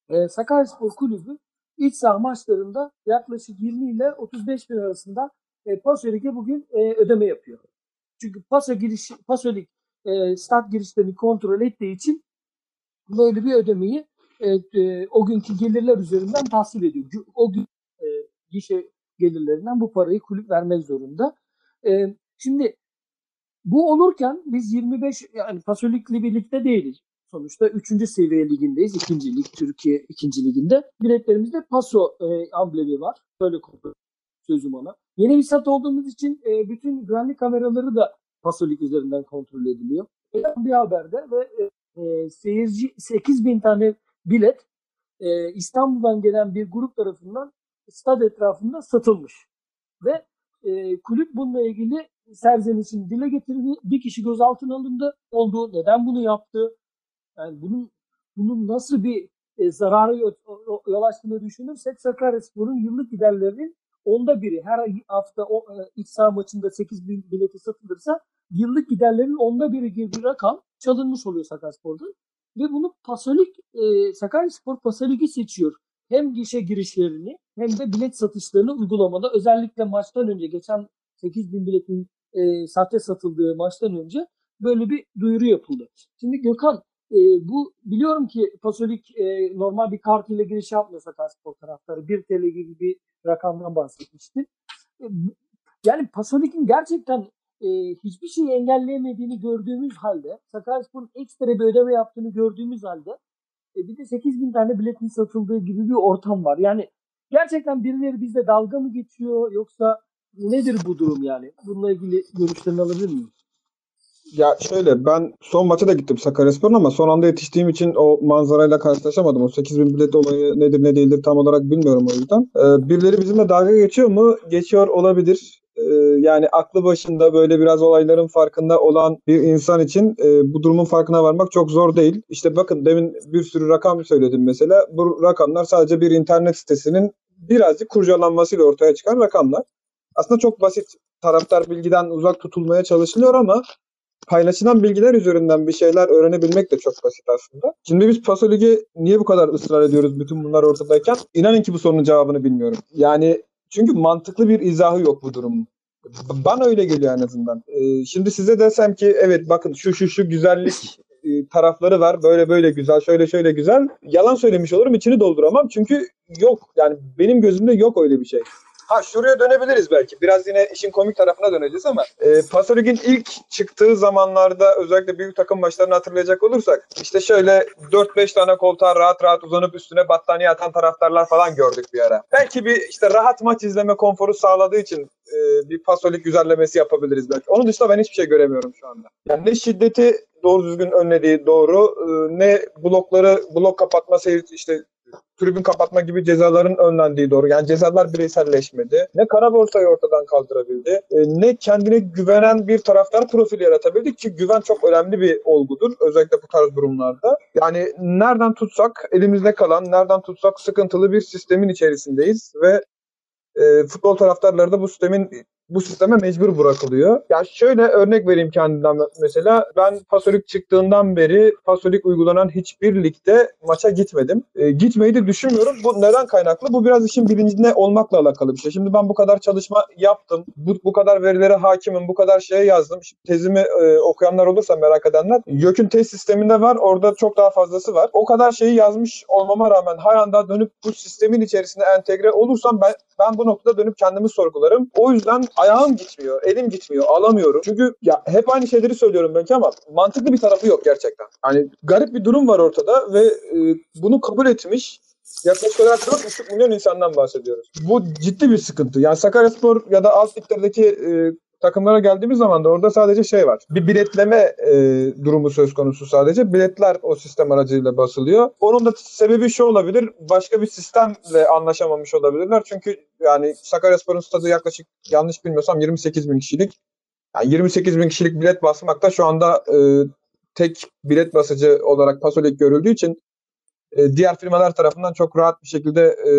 E, Sakaryaspor Kulübü iç saha maçlarında yaklaşık 20 ile 35 bin arasında e, Paso Lig'e bugün e, ödeme yapıyor. Çünkü Paso giriş Paso Lig e, stat girişlerini kontrol ettiği için böyle bir ödemeyi e, e, o günkü gelirler üzerinden tahsil ediyor. O gün e, gişe gelirlerinden bu parayı kulüp vermek zorunda. E, şimdi bu olurken biz 25 yani Pasolik'li birlikte değiliz. Sonuçta 3. seviye ligindeyiz. 2. lig Türkiye 2. liginde. Biletlerimizde Paso e, amblemi var. Böyle kontrol sözüm ona. Yeni bir stat olduğumuz için e, bütün güvenlik kameraları da Pasolik üzerinden kontrol ediliyor. Bir haberde ve e, e, seyirci 8 bin tane bilet e, İstanbul'dan gelen bir grup tarafından stad etrafında satılmış. Ve e, kulüp bununla ilgili serzenişini dile getirdi. Bir kişi gözaltına alındı. Oldu. Neden bunu yaptı? Yani bunun bunun nasıl bir e, zararı yol açtığını düşünürsek Sakaryaspor'un yıllık giderlerinin onda biri. Her hafta o e, iç saha maçında 8 bin bileti satılırsa yıllık giderlerin onda biri gibi bir rakam çalınmış oluyor Sakaryaspor'dan. Ve bunu Pasolik, e, Sakaryaspor Pasolik'i seçiyor. Hem gişe girişlerini hem de bilet satışlarını uygulamada özellikle maçtan önce geçen 8 bin biletin e, sahte satıldığı maçtan önce böyle bir duyuru yapıldı. Şimdi Gökhan e, bu biliyorum ki Pasolik e, normal bir kart ile giriş yapmıyor Sakaryaspor taraftarı. 1 TL gibi bir rakamdan bahsetmişti. E, yani Pasolik'in gerçekten e, hiçbir şeyi engelleyemediğini gördüğümüz halde Sakaryaspor'un ekstra bir ödeme yaptığını gördüğümüz halde e, bir de 8 bin tane biletin satıldığı gibi bir ortam var. Yani gerçekten birileri bizde dalga mı geçiyor yoksa nedir bu durum yani? Bununla ilgili görüşlerini alabilir miyim? Ya şöyle ben son maça da gittim Sakaryaspor'un ama son anda yetiştiğim için o manzarayla karşılaşamadım. O 8000 bilet olayı nedir ne değildir tam olarak bilmiyorum o yüzden. Ee, birileri bizimle dalga geçiyor mu? Geçiyor olabilir. Ee, yani aklı başında böyle biraz olayların farkında olan bir insan için e, bu durumun farkına varmak çok zor değil. İşte bakın demin bir sürü rakam söyledim mesela. Bu rakamlar sadece bir internet sitesinin birazcık kurcalanmasıyla ortaya çıkan rakamlar. Aslında çok basit taraftar bilgiden uzak tutulmaya çalışılıyor ama paylaşılan bilgiler üzerinden bir şeyler öğrenebilmek de çok basit aslında. Şimdi biz Paso niye bu kadar ısrar ediyoruz bütün bunlar ortadayken? İnanın ki bu sorunun cevabını bilmiyorum. Yani çünkü mantıklı bir izahı yok bu durumun. Bana öyle geliyor en azından. Ee, şimdi size desem ki evet bakın şu şu şu güzellik e, tarafları var. Böyle böyle güzel, şöyle şöyle güzel. Yalan söylemiş olurum, içini dolduramam. Çünkü yok. Yani benim gözümde yok öyle bir şey. Ha şuraya dönebiliriz belki. Biraz yine işin komik tarafına döneceğiz ama e, Paso Lig'in ilk çıktığı zamanlarda özellikle büyük takım maçlarını hatırlayacak olursak işte şöyle 4-5 tane koltuğa rahat rahat uzanıp üstüne battaniye atan taraftarlar falan gördük bir ara. Belki bir işte rahat maç izleme konforu sağladığı için e, bir Paso Lig güzellemesi yapabiliriz belki. Onun dışında ben hiçbir şey göremiyorum şu anda. Yani ne şiddeti doğru düzgün önlediği doğru e, ne blokları blok kapatma işte tribün kapatma gibi cezaların önlendiği doğru. Yani cezalar bireyselleşmedi. Ne kara borsayı ortadan kaldırabildi. e, ne kendine güvenen bir taraftar profili yaratabildi ki güven çok önemli bir olgudur. Özellikle bu tarz durumlarda. Yani nereden tutsak elimizde kalan, nereden tutsak sıkıntılı bir sistemin içerisindeyiz ve e, futbol taraftarları da bu sistemin bu sisteme mecbur bırakılıyor. Ya şöyle örnek vereyim kendimden mesela. Ben Pasolik çıktığından beri Pasolik uygulanan hiçbir ligde maça gitmedim. E, gitmeyi de düşünmüyorum. Bu neden kaynaklı? Bu biraz işin bilincinde olmakla alakalı bir şey. Şimdi ben bu kadar çalışma yaptım. Bu, bu kadar verilere hakimim. Bu kadar şeye yazdım. Şimdi tezimi e, okuyanlar olursa merak edenler. YÖK'ün test sisteminde var. Orada çok daha fazlası var. O kadar şeyi yazmış olmama rağmen her anda dönüp bu sistemin içerisine entegre olursam ben ben bu noktada dönüp kendimi sorgularım. O yüzden ayağım gitmiyor, elim gitmiyor, alamıyorum. Çünkü ya hep aynı şeyleri söylüyorum belki ama mantıklı bir tarafı yok gerçekten. Hani garip bir durum var ortada ve e, bunu kabul etmiş yaklaşık olarak 4,5 milyon insandan bahsediyoruz. Bu ciddi bir sıkıntı. Yani Sakaryaspor ya da alt liglerdeki e, takımlara geldiğimiz zaman da orada sadece şey var. Bir biletleme e, durumu söz konusu sadece. Biletler o sistem aracıyla basılıyor. Onun da sebebi şu olabilir. Başka bir sistemle anlaşamamış olabilirler. Çünkü yani Sakaryaspor'un stadı yaklaşık yanlış bilmiyorsam 28 bin kişilik. Yani 28 bin kişilik bilet basmak da şu anda e, tek bilet basıcı olarak Pasolik görüldüğü için e, diğer firmalar tarafından çok rahat bir şekilde e,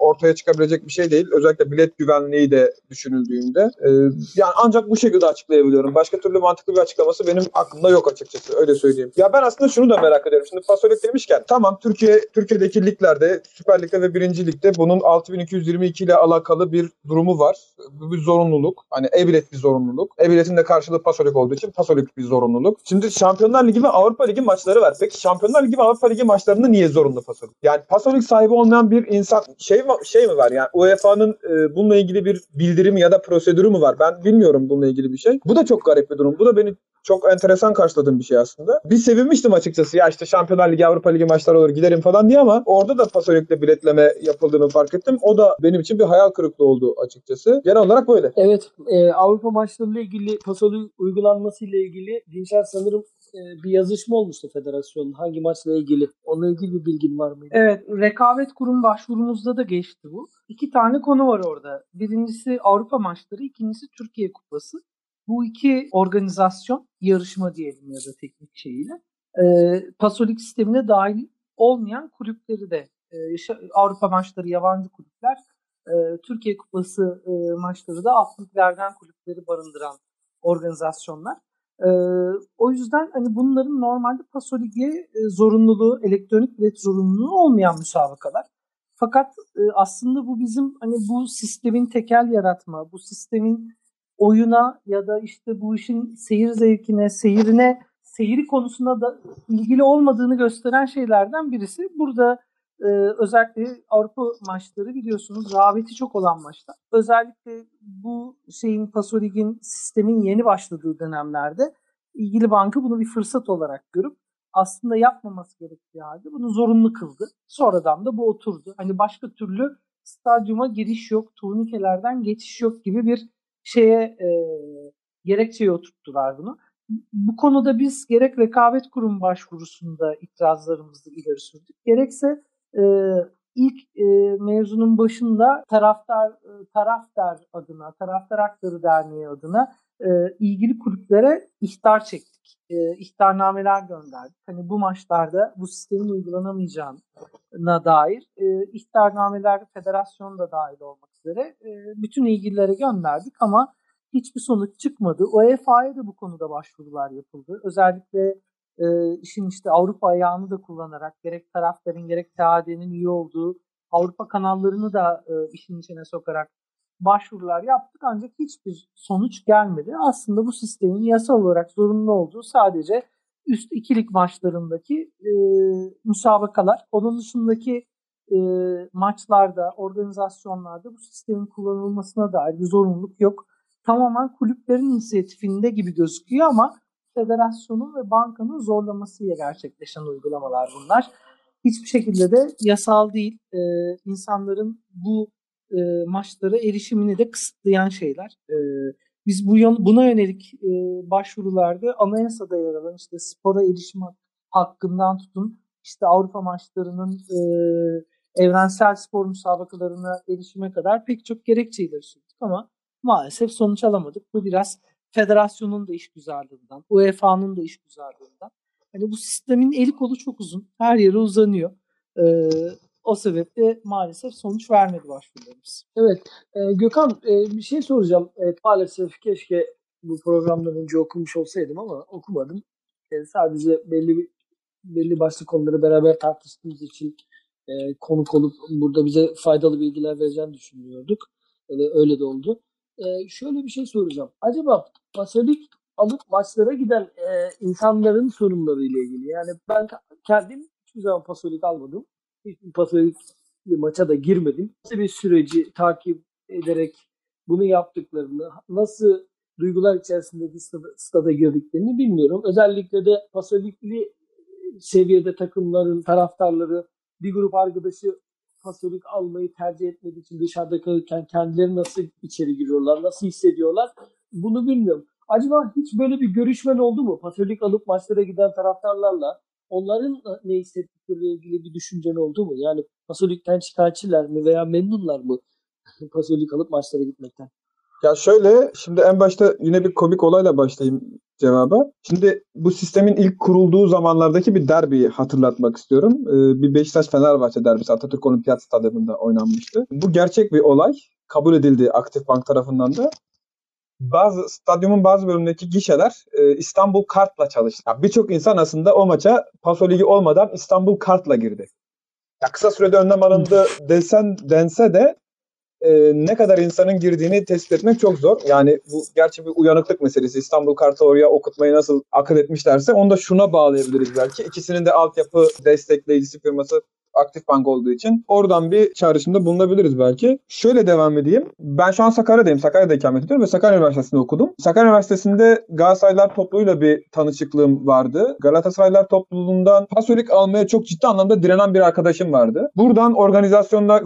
ortaya çıkabilecek bir şey değil. Özellikle bilet güvenliği de düşünüldüğünde. E, yani ancak bu şekilde açıklayabiliyorum. Başka türlü mantıklı bir açıklaması benim aklımda yok açıkçası. Öyle söyleyeyim. Ya ben aslında şunu da merak ediyorum. Şimdi Pasolik demişken tamam Türkiye Türkiye'deki liglerde Süper Lig'de ve 1. Lig'de bunun 6222 ile alakalı bir durumu var. Bu bir zorunluluk. Hani e-bilet bir zorunluluk. E-biletin de karşılığı Pasolik olduğu için Pasolik bir zorunluluk. Şimdi Şampiyonlar Ligi ve Avrupa Ligi maçları var. Peki Şampiyonlar Ligi ve Avrupa Ligi maçlarında niye zorunlu Pasolik? Yani Pasolik sahibi olmayan bir insan şey şey mi var yani UEFA'nın e, bununla ilgili bir bildirimi ya da prosedürü mü var? Ben bilmiyorum bununla ilgili bir şey. Bu da çok garip bir durum. Bu da beni çok enteresan karşıladığım bir şey aslında. Bir sevinmiştim açıkçası ya işte Şampiyonlar Ligi, Avrupa Ligi maçları olur giderim falan diye ama orada da Pasolik'le biletleme yapıldığını fark ettim. O da benim için bir hayal kırıklığı oldu açıkçası. Genel olarak böyle. Evet, e, Avrupa maçlarıyla ilgili pasolü uygulanması ile ilgili Dinçer sanırım bir yazışma olmuştu federasyonun hangi maçla ilgili. Onunla ilgili bir bilgin var mıydı? Evet, rekabet kurum başvurumuzda da geçti bu. İki tane konu var orada. Birincisi Avrupa maçları, ikincisi Türkiye Kupası. Bu iki organizasyon, yarışma diyelim ya da teknik şeyiyle, e, Pasolik sistemine dahil olmayan kulüpleri de, e, Avrupa maçları yabancı kulüpler, e, Türkiye Kupası e, maçları da alt liglerden kulüpleri barındıran organizasyonlar. E, o yüzden hani bunların normalde Pasolik'e e, zorunluluğu, elektronik bilet zorunluluğu olmayan müsabakalar. Fakat e, aslında bu bizim hani bu sistemin tekel yaratma, bu sistemin oyuna ya da işte bu işin seyir zevkine, seyrine seyri konusunda da ilgili olmadığını gösteren şeylerden birisi. Burada e, özellikle Avrupa maçları biliyorsunuz rağbeti çok olan maçlar. Özellikle bu şeyin Pasolig'in sistemin yeni başladığı dönemlerde ilgili banka bunu bir fırsat olarak görüp aslında yapmaması gerektiği halde bunu zorunlu kıldı. Sonradan da bu oturdu. Hani başka türlü stadyuma giriş yok, turnikelerden geçiş yok gibi bir şeye e, gerekçeye oturttular bunu. Bu konuda biz gerek rekabet kurum başvurusunda itirazlarımızı ileri sürdük. Gerekse e, ilk e, mevzunun başında taraftar e, taraftar adına, taraftar hakları derneği adına e, ilgili kulüplere ihtar çektik. E, ihtarnameler gönderdik. Hani bu maçlarda bu sistemin uygulanamayacağına dair e, ihtarnameler federasyon da dahil olmak üzere e, bütün ilgililere gönderdik ama hiçbir sonuç çıkmadı. UEFA'ya da bu konuda başvurular yapıldı. Özellikle e, işin işte Avrupa ayağını da kullanarak gerek taraftarın gerek TAD'nin üye olduğu Avrupa kanallarını da e, işin içine sokarak başvurular yaptık ancak hiçbir sonuç gelmedi. Aslında bu sistemin yasal olarak zorunlu olduğu sadece üst ikilik maçlarındaki e, müsabakalar. Onun dışındaki e, maçlarda, organizasyonlarda bu sistemin kullanılmasına dair bir zorunluluk yok. Tamamen kulüplerin inisiyatifinde gibi gözüküyor ama federasyonun ve bankanın zorlamasıyla gerçekleşen uygulamalar bunlar. Hiçbir şekilde de yasal değil. E, insanların bu e, maçlara erişimini de kısıtlayan şeyler. E, biz bu buna yönelik e, başvurularda anayasada yer alan işte spora erişim hak- hakkından tutun işte Avrupa maçlarının e, evrensel spor müsabakalarına erişime kadar pek çok gerekçeyle sürdük ama maalesef sonuç alamadık. Bu biraz federasyonun da işgüzarlığından, UEFA'nın da işgüzarlığından. Hani bu sistemin eli kolu çok uzun. Her yere uzanıyor. Ee, o sebeple maalesef sonuç vermedi başvurularımız. Evet. e, Gökhan e, bir şey soracağım. E, maalesef keşke bu programdan önce okumuş olsaydım ama okumadım. E, sadece belli belli başlı konuları beraber tartıştığımız için e, konuk olup burada bize faydalı bilgiler vereceğini düşünüyorduk. Öyle, öyle de oldu. E, şöyle bir şey soracağım. Acaba pasolik alıp maçlara giden e, insanların sorunları ile ilgili. Yani ben kendim hiçbir zaman pasolik almadım. Hiçbir pasolik maça da girmedim. Nasıl bir süreci takip ederek bunu yaptıklarını, nasıl duygular içerisinde bir stada, stada girdiklerini bilmiyorum. Özellikle de pasolikli seviyede takımların taraftarları bir grup arkadaşı pasolik almayı tercih etmediği için dışarıda kalırken kendileri nasıl içeri giriyorlar, nasıl hissediyorlar bunu bilmiyorum. Acaba hiç böyle bir görüşmen oldu mu? Pasolik alıp maçlara giden taraftarlarla onların ne hissettikleriyle ilgili bir düşüncen oldu mu? Yani Pasolik'ten şikayetçiler mi veya memnunlar mı Pasolik alıp maçlara gitmekten? Ya şöyle, şimdi en başta yine bir komik olayla başlayayım cevaba. Şimdi bu sistemin ilk kurulduğu zamanlardaki bir derbiyi hatırlatmak istiyorum. Ee, bir Beşiktaş-Fenerbahçe derbisi Atatürk Olimpiyat Stadyumunda oynanmıştı. Bu gerçek bir olay. Kabul edildi Aktif Bank tarafından da. Bazı stadyumun bazı bölümündeki gişeler e, İstanbul Kart'la çalıştı. Ya Birçok insan aslında o maça Paso Ligi olmadan İstanbul Kart'la girdi. Ya kısa sürede önlem alındı desen dense de e, ne kadar insanın girdiğini tespit etmek çok zor. Yani bu gerçi bir uyanıklık meselesi. İstanbul Kart'ı oraya okutmayı nasıl akıl etmişlerse onu da şuna bağlayabiliriz belki. İkisinin de altyapı destekleyicisi firması Aktif Bank olduğu için oradan bir çağrışımda bulunabiliriz belki. Şöyle devam edeyim. Ben şu an Sakarya'dayım. Sakarya'da ikamet ediyorum ve Sakarya Üniversitesi'nde okudum. Sakarya Üniversitesi'nde Galatasaraylar topluluğuyla bir tanışıklığım vardı. Galatasaraylar topluluğundan pasolik almaya çok ciddi anlamda direnen bir arkadaşım vardı. Buradan organizasyonda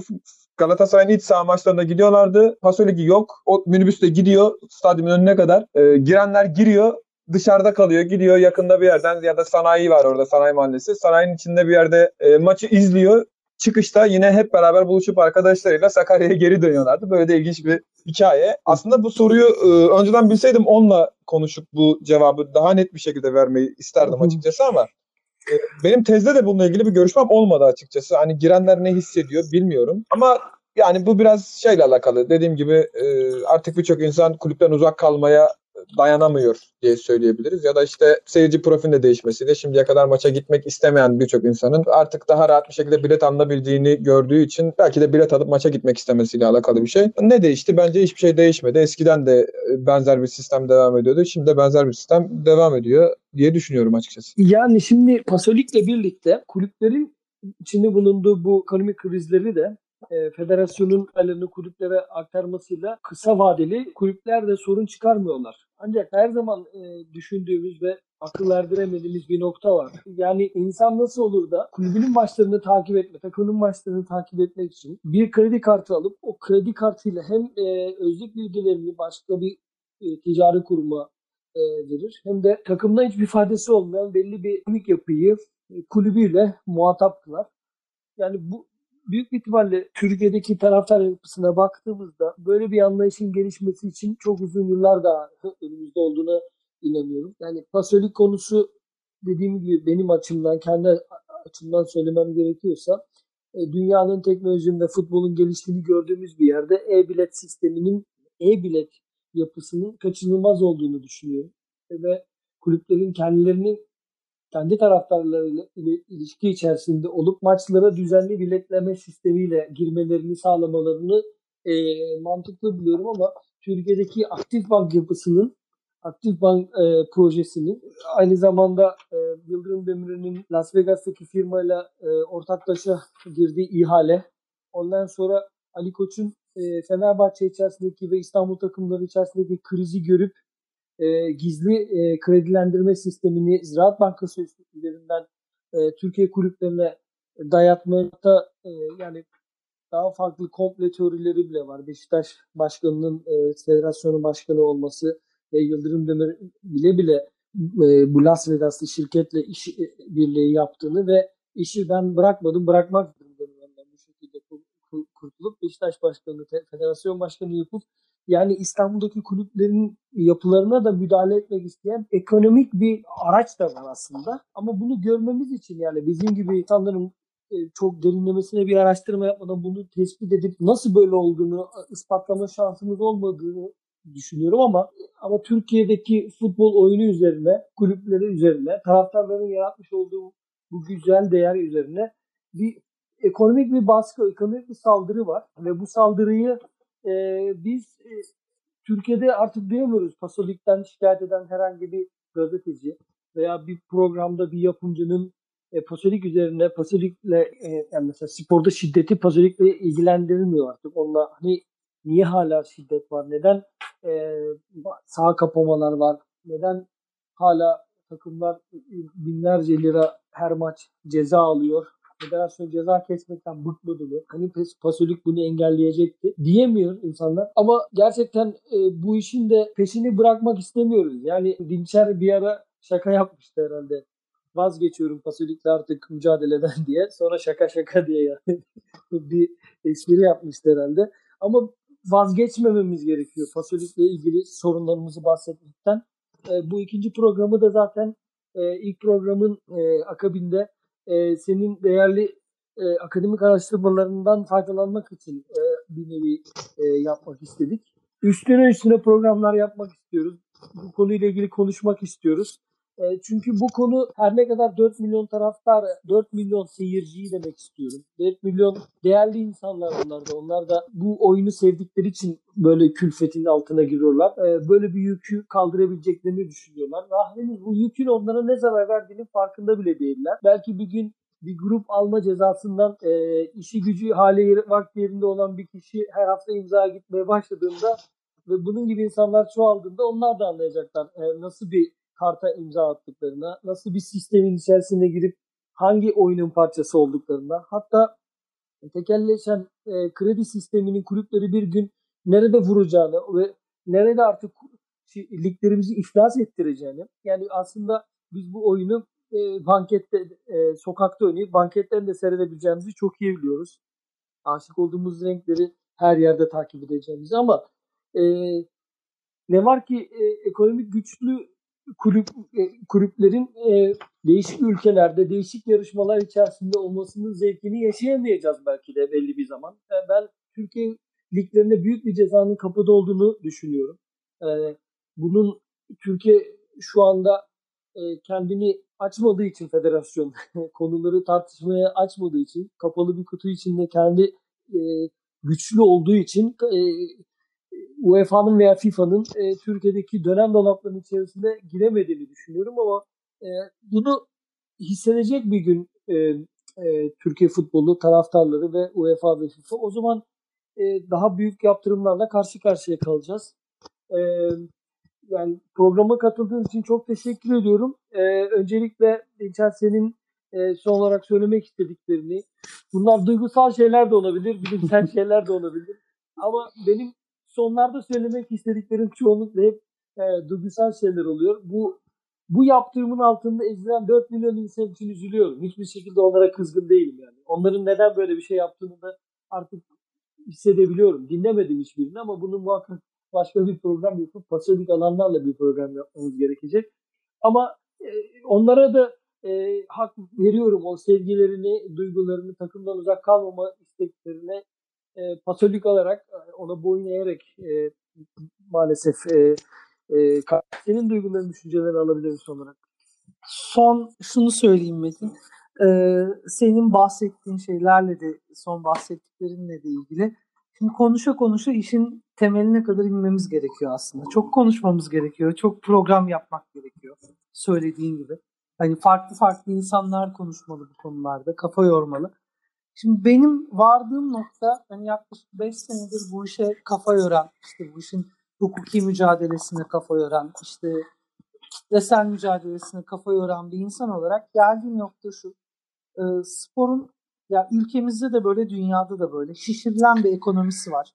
Galatasaray'ın iç saha maçlarına gidiyorlardı. Paso Ligi yok. O minibüs de gidiyor stadyumun önüne kadar. Ee, girenler giriyor. Dışarıda kalıyor. Gidiyor yakında bir yerden ya da sanayi var orada sanayi mahallesi. Sanayinin içinde bir yerde e, maçı izliyor. Çıkışta yine hep beraber buluşup arkadaşlarıyla Sakarya'ya geri dönüyorlardı. Böyle de ilginç bir hikaye. Aslında bu soruyu e, önceden bilseydim onunla konuşup bu cevabı daha net bir şekilde vermeyi isterdim açıkçası ama e, benim tezde de bununla ilgili bir görüşmem olmadı açıkçası. Hani girenler ne hissediyor bilmiyorum. Ama yani bu biraz şeyle alakalı. Dediğim gibi e, artık birçok insan kulüpten uzak kalmaya dayanamıyor diye söyleyebiliriz. Ya da işte seyirci profilinde değişmesiyle şimdiye kadar maça gitmek istemeyen birçok insanın artık daha rahat bir şekilde bilet alınabildiğini gördüğü için belki de bilet alıp maça gitmek istemesiyle alakalı bir şey. Ne değişti? Bence hiçbir şey değişmedi. Eskiden de e, benzer bir sistem devam ediyordu. Şimdi de benzer bir sistem devam ediyor diye düşünüyorum açıkçası. Yani şimdi Pasolik'le birlikte kulüplerin içinde bulunduğu bu ekonomik krizleri de e, federasyonun ellerini kulüplere aktarmasıyla kısa vadeli kulüpler de sorun çıkarmıyorlar. Ancak her zaman e, düşündüğümüz ve akıl erdiremediğimiz bir nokta var. Yani insan nasıl olur da kulübünün maçlarını takip etme, takımın maçlarını takip etmek için bir kredi kartı alıp o kredi kartıyla hem e, özlük bilgilerini başka bir e, ticari kuruma verir. Hem de takımda hiçbir faydası olmayan belli bir ekonomik yapıyı kulübüyle muhatap kılar. Yani bu büyük bir ihtimalle Türkiye'deki taraftar yapısına baktığımızda böyle bir anlayışın gelişmesi için çok uzun yıllar daha önümüzde olduğuna inanıyorum. Yani pasolik konusu dediğim gibi benim açımdan kendi açımdan söylemem gerekiyorsa e, dünyanın teknolojinin ve futbolun geliştiğini gördüğümüz bir yerde e-bilet sisteminin e-bilet yapısının kaçınılmaz olduğunu düşünüyorum. Ve kulüplerin kendilerini kendi taraftarlarıyla ilişki içerisinde olup maçlara düzenli biletleme sistemiyle girmelerini sağlamalarını e, mantıklı buluyorum ama Türkiye'deki aktif bank yapısının aktif bank e, projesinin aynı zamanda e, Yıldırım Demirel'in Las Vegas'taki firmayla e, ortaklaşa girdiği ihale ondan sonra Ali Koç'un e, Fenerbahçe içerisindeki ve İstanbul takımları içerisindeki krizi görüp e, gizli e, kredilendirme sistemini Ziraat Bankası üzerinden e, Türkiye kulüplerine dayatmakta e, yani daha farklı komple teorileri bile var. Beşiktaş başkanının e, federasyonun başkanı olması ve Yıldırım Demir bile bile e, bu Las Vegas'lı şirketle iş e, birliği yaptığını ve işi ben bırakmadım bırakmak durumundayım bu şekilde kurtulup Beşiktaş başkanı, federasyon başkanı yapıp yani İstanbul'daki kulüplerin yapılarına da müdahale etmek isteyen ekonomik bir araç da var aslında. Ama bunu görmemiz için yani bizim gibi insanların e, çok derinlemesine bir araştırma yapmadan bunu tespit edip nasıl böyle olduğunu ispatlama şansımız olmadığını düşünüyorum ama ama Türkiye'deki futbol oyunu üzerine, kulüpleri üzerine, taraftarların yaratmış olduğu bu güzel değer üzerine bir ekonomik bir baskı, ekonomik bir saldırı var ve bu saldırıyı e, biz e, Türkiye'de artık duyamıyoruz. Pasolik'ten şikayet eden herhangi bir gazeteci veya bir programda bir yapımcının e, Pasolik üzerine Pasolik'le e, yani mesela sporda şiddeti Pasolik'le ilgilendirilmiyor artık. Onunla hani niye hala şiddet var? Neden e, sağ kapamalar var? Neden hala takımlar binlerce lira her maç ceza alıyor? Federasyon ceza kesmekten bıkmadı mı? Hani Pasolik bunu engelleyecekti diyemiyor insanlar. Ama gerçekten e, bu işin de peşini bırakmak istemiyoruz. Yani Dinçer bir ara şaka yapmıştı herhalde. Vazgeçiyorum Pasolik'le artık mücadeleden diye. Sonra şaka şaka diye yani bir espri yapmıştı herhalde. Ama vazgeçmememiz gerekiyor Pasolik'le ilgili sorunlarımızı bahsetmekten. E, bu ikinci programı da zaten e, ilk programın e, akabinde e, senin değerli e, akademik araştırmalarından faydalanmak için e, bir nevi e, yapmak istedik. Üstüne üstüne programlar yapmak istiyoruz. Bu konuyla ilgili konuşmak istiyoruz. E, çünkü bu konu her ne kadar 4 milyon taraftar, 4 milyon seyirciyi demek istiyorum. 4 milyon değerli insanlar onlar da. Onlar da bu oyunu sevdikleri için böyle külfetin altına giriyorlar. E, böyle bir yükü kaldırabileceklerini düşünüyorlar. Ve henüz bu yükün onlara ne zarar verdiğinin farkında bile değiller. Belki bir gün bir grup alma cezasından e, işi gücü hali vakti yerinde olan bir kişi her hafta imzaya gitmeye başladığında ve bunun gibi insanlar çoğaldığında onlar da anlayacaklar e, nasıl bir karta imza attıklarına, nasıl bir sistemin içerisine girip hangi oyunun parçası olduklarına, hatta tekelleşen e, kredi sisteminin kulüpleri bir gün nerede vuracağını ve nerede artık liglerimizi iflas ettireceğini. Yani aslında biz bu oyunu e, bankette, e, sokakta oynayıp banketten de seyredebileceğimizi çok iyi biliyoruz. Aşık olduğumuz renkleri her yerde takip edeceğimizi ama e, ne var ki e, ekonomik güçlü kulüp e, kulüplerin e, değişik ülkelerde değişik yarışmalar içerisinde olmasının zevkini yaşayamayacağız belki de belli bir zaman. E, ben Türkiye liglerinde büyük bir cezanın kapıda olduğunu düşünüyorum. E, bunun Türkiye şu anda e, kendini açmadığı için federasyon konuları tartışmaya açmadığı için kapalı bir kutu içinde kendi e, güçlü olduğu için e, UEFA'nın veya FIFA'nın e, Türkiye'deki dönem dolaplarının içerisinde giremediğini düşünüyorum ama e, bunu hissedecek bir gün e, e, Türkiye futbolu taraftarları ve UEFA ve FIFA o zaman e, daha büyük yaptırımlarla karşı karşıya kalacağız. E, yani programa katıldığın için çok teşekkür ediyorum. E, öncelikle İlker senin e, son olarak söylemek istediklerini, bunlar duygusal şeyler de olabilir, bilimsel şeyler de olabilir. Ama benim sonlarda söylemek istediklerim çoğunlukla hep e, duygusal şeyler oluyor. Bu bu yaptığımın altında ezilen 4 milyon insan için üzülüyorum. Hiçbir şekilde onlara kızgın değilim yani. Onların neden böyle bir şey yaptığını da artık hissedebiliyorum. Dinlemedim hiçbirini ama bunu muhakkak başka bir program yapıp pasolik alanlarla bir program yapmamız gerekecek. Ama e, onlara da e, hak veriyorum. O sevgilerini, duygularını, takımdan uzak kalmama isteklerine e, pasolik alarak e, ona boyun eğerek e, maalesef e, e, senin duyguların, düşüncelerini alabilirim son olarak. Son şunu söyleyeyim Metin. Ee, senin bahsettiğin şeylerle de son bahsettiklerinle de ilgili. Şimdi konuşa konuşa işin temeline kadar inmemiz gerekiyor aslında. Çok konuşmamız gerekiyor. Çok program yapmak gerekiyor. Söylediğin gibi. Hani farklı farklı insanlar konuşmalı bu konularda. Kafa yormalı. Şimdi benim vardığım nokta hani yaklaşık 5 senedir bu işe kafa yoran, işte bu işin hukuki mücadelesine kafa yoran, işte kitlesel mücadelesine kafa yoran bir insan olarak geldiğim nokta şu. E, sporun ya ülkemizde de böyle dünyada da böyle şişirilen bir ekonomisi var.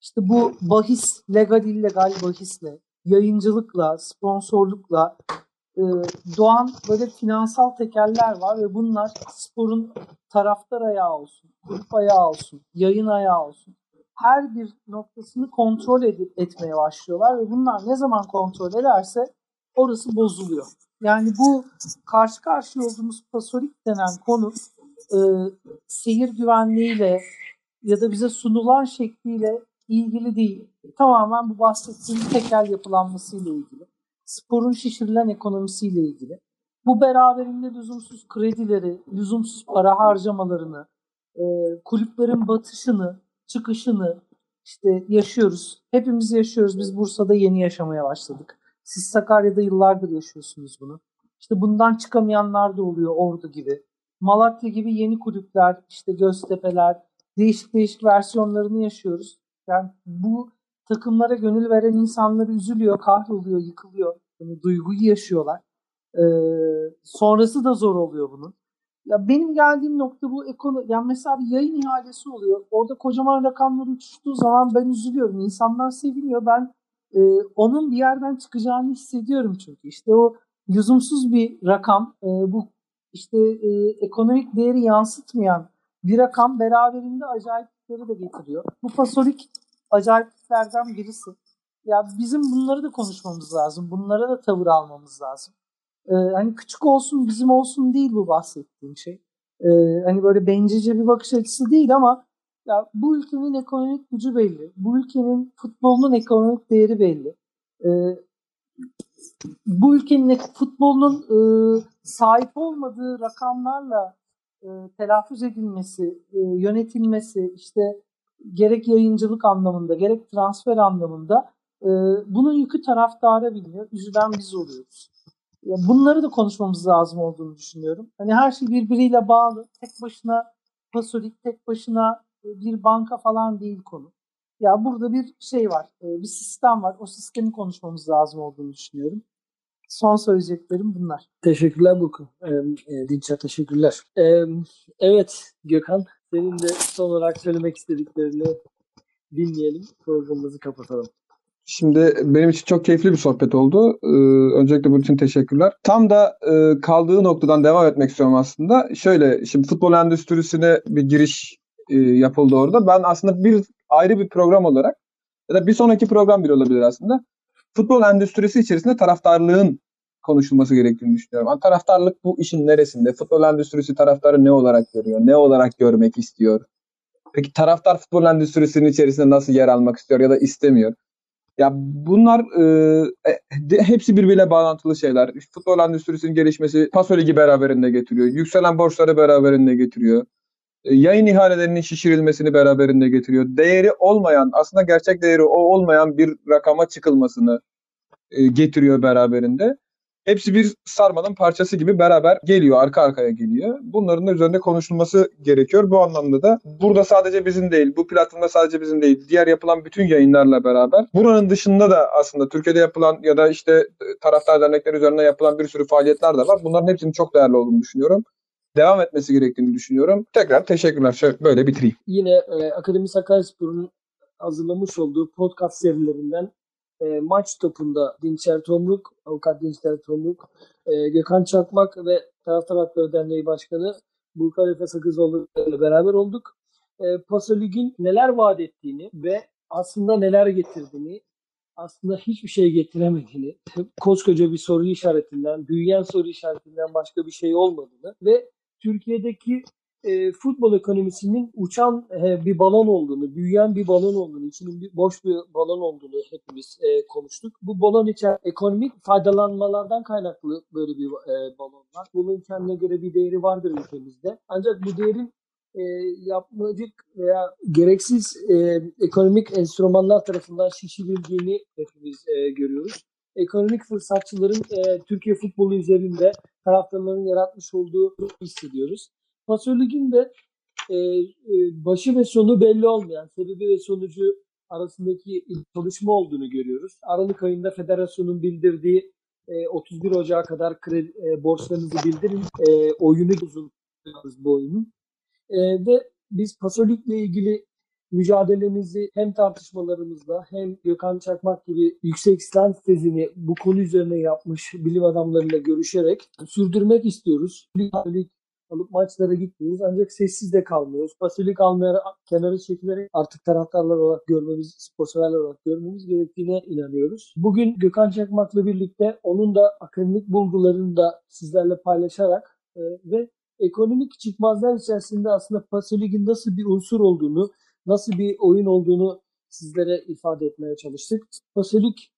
İşte bu bahis, legal illegal bahisle, yayıncılıkla, sponsorlukla doğan böyle finansal tekeller var ve bunlar sporun taraftar ayağı olsun, kulüp ayağı olsun, yayın ayağı olsun. Her bir noktasını kontrol edip etmeye başlıyorlar ve bunlar ne zaman kontrol ederse orası bozuluyor. Yani bu karşı karşıya olduğumuz pasolik denen konu e, seyir güvenliğiyle ya da bize sunulan şekliyle ilgili değil. Tamamen bu bahsettiğim tekel yapılanmasıyla ilgili. Sporun şişirilen ekonomisiyle ilgili. Bu beraberinde lüzumsuz kredileri, lüzumsuz para harcamalarını, e, kulüplerin batışını, çıkışını işte yaşıyoruz. Hepimiz yaşıyoruz. Biz Bursa'da yeni yaşamaya başladık. Siz Sakarya'da yıllardır yaşıyorsunuz bunu. İşte bundan çıkamayanlar da oluyor Ordu gibi. Malatya gibi yeni kulüpler, işte Göztepe'ler, değişik değişik versiyonlarını yaşıyoruz. Yani bu takımlara gönül veren insanlar üzülüyor, kahroluyor, yıkılıyor. Yani duyguyu yaşıyorlar. Ee, sonrası da zor oluyor bunun. Ya benim geldiğim nokta bu ekonomi. Yani mesela bir yayın ihalesi oluyor. Orada kocaman rakamlar uçuştuğu zaman ben üzülüyorum. İnsanlar seviniyor. Ben e, onun bir yerden çıkacağını hissediyorum çünkü. İşte o lüzumsuz bir rakam, e, bu işte e, ekonomik değeri yansıtmayan bir rakam beraberinde acayiplikleri de getiriyor. Bu pasolik acayipliklerden birisi. Ya bizim bunları da konuşmamız lazım. Bunlara da tavır almamız lazım. Ee, hani küçük olsun bizim olsun değil bu bahsettiğim şey. Ee, hani böyle bencilce bir bakış açısı değil ama ya bu ülkenin ekonomik gücü belli. Bu ülkenin futbolunun ekonomik değeri belli. Ee, bu ülkenin futbolunun e, sahip olmadığı rakamlarla e, telaffuz edilmesi, e, yönetilmesi, işte gerek yayıncılık anlamında, gerek transfer anlamında e, bunun yükü taraftara biniyor. Üzülen biz oluyoruz. Ya bunları da konuşmamız lazım olduğunu düşünüyorum. Hani her şey birbiriyle bağlı. Tek başına pasolik, tek başına bir banka falan değil konu. Ya burada bir şey var, bir sistem var. O sistemi konuşmamız lazım olduğunu düşünüyorum. Son söyleyeceklerim bunlar. Teşekkürler Burku. E, Dinçer teşekkürler. Evet Gökhan, senin de son olarak söylemek istediklerini dinleyelim. Programımızı kapatalım. Şimdi benim için çok keyifli bir sohbet oldu. Ee, öncelikle bunun için teşekkürler. Tam da e, kaldığı noktadan devam etmek istiyorum aslında. Şöyle, şimdi futbol endüstrisine bir giriş e, yapıldı orada. Ben aslında bir ayrı bir program olarak ya da bir sonraki program bile olabilir aslında. Futbol endüstrisi içerisinde taraftarlığın konuşulması gerektiğini düşünüyorum. Yani taraftarlık bu işin neresinde? Futbol endüstrisi taraftarı ne olarak görüyor? Ne olarak görmek istiyor? Peki taraftar futbol endüstrisinin içerisinde nasıl yer almak istiyor ya da istemiyor? Ya bunlar e, e, hepsi birbiriyle bağlantılı şeyler. Futbol endüstrisinin gelişmesi Paso Ligi beraberinde getiriyor. Yükselen borçları beraberinde getiriyor. E, yayın ihalelerinin şişirilmesini beraberinde getiriyor. Değeri olmayan, aslında gerçek değeri o olmayan bir rakama çıkılmasını e, getiriyor beraberinde. Hepsi bir sarmalın parçası gibi beraber geliyor, arka arkaya geliyor. Bunların da üzerinde konuşulması gerekiyor. Bu anlamda da burada sadece bizim değil, bu platformda sadece bizim değil, diğer yapılan bütün yayınlarla beraber buranın dışında da aslında Türkiye'de yapılan ya da işte e, taraftar dernekleri üzerine yapılan bir sürü faaliyetler de var. Bunların hepsinin çok değerli olduğunu düşünüyorum. Devam etmesi gerektiğini düşünüyorum. Tekrar teşekkürler. Böyle bitireyim. Yine e, Akademi Sakaryaspor'un hazırlamış olduğu podcast serilerinden e, maç topunda Dinçer Tomruk, Avukat Dinçer Tomruk, e, Gökhan Çakmak ve Taraftar Hakları Derneği Başkanı Burkan Efe Sakızoğlu ile beraber olduk. E, Paso Lig'in neler vaat ettiğini ve aslında neler getirdiğini, aslında hiçbir şey getiremediğini, koskoca bir soru işaretinden, büyüyen soru işaretinden başka bir şey olmadığını ve Türkiye'deki e, futbol ekonomisinin uçan e, bir balon olduğunu, büyüyen bir balon olduğunu, içinin bir, boş bir balon olduğunu hepimiz e, konuştuk. Bu balon içer ekonomik faydalanmalardan kaynaklı böyle bir e, balon var. Bunun kendine göre bir değeri vardır ülkemizde. Ancak bu değerin e, yapmacık veya gereksiz e, ekonomik enstrümanlar tarafından şişirildiğini hepimiz e, görüyoruz. Ekonomik fırsatçıların e, Türkiye futbolu üzerinde taraftarların yaratmış olduğu hissediyoruz. Pasör Lig'in de e, e, başı ve sonu belli olmayan, sebebi ve sonucu arasındaki çalışma olduğunu görüyoruz. Aralık ayında federasyonun bildirdiği e, 31 Ocağı kadar kredi, e, borçlarınızı bildirin. E, oyunu uzun bu oyunun. E, ve biz Pasör Lig'le ilgili mücadelemizi hem tartışmalarımızla hem Gökhan Çakmak gibi yüksek lisans tezini bu konu üzerine yapmış bilim adamlarıyla görüşerek sürdürmek istiyoruz. Lig alıp maçlara gitmiyoruz ancak sessiz de kalmıyoruz. Pasilik almayarak kenara çekilerek artık taraftarlar olarak görmemiz, sponsorlar olarak görmemiz gerektiğine inanıyoruz. Bugün Gökhan Çakmak'la birlikte onun da akademik bulgularını da sizlerle paylaşarak e, ve ekonomik çıkmazlar içerisinde aslında Pasilik'in nasıl bir unsur olduğunu, nasıl bir oyun olduğunu sizlere ifade etmeye çalıştık. Pasilik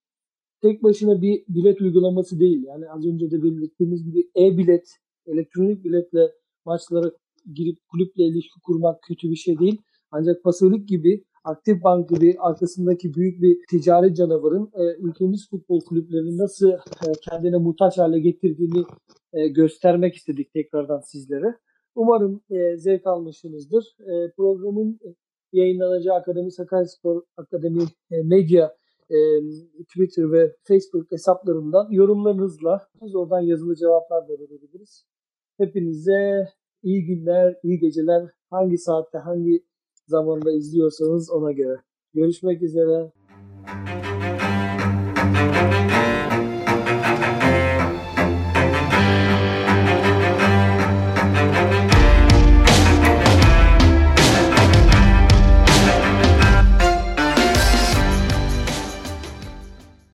tek başına bir bilet uygulaması değil. Yani az önce de belirttiğimiz gibi e-bilet, elektronik biletle maçlara girip kulüple ilişki kurmak kötü bir şey değil. Ancak Pasolik gibi, Aktif Bank gibi arkasındaki büyük bir ticari canavarın e, ülkemiz futbol kulüplerini nasıl e, kendine muhtaç hale getirdiğini e, göstermek istedik tekrardan sizlere. Umarım e, zevk almışsınızdır. E, programın yayınlanacağı Akademi Sakaryaspor Akademi e, Medya e, Twitter ve Facebook hesaplarından yorumlarınızla biz oradan yazılı cevaplar da verebiliriz. Hepinize iyi günler, iyi geceler. Hangi saatte, hangi zamanda izliyorsanız ona göre. Görüşmek üzere.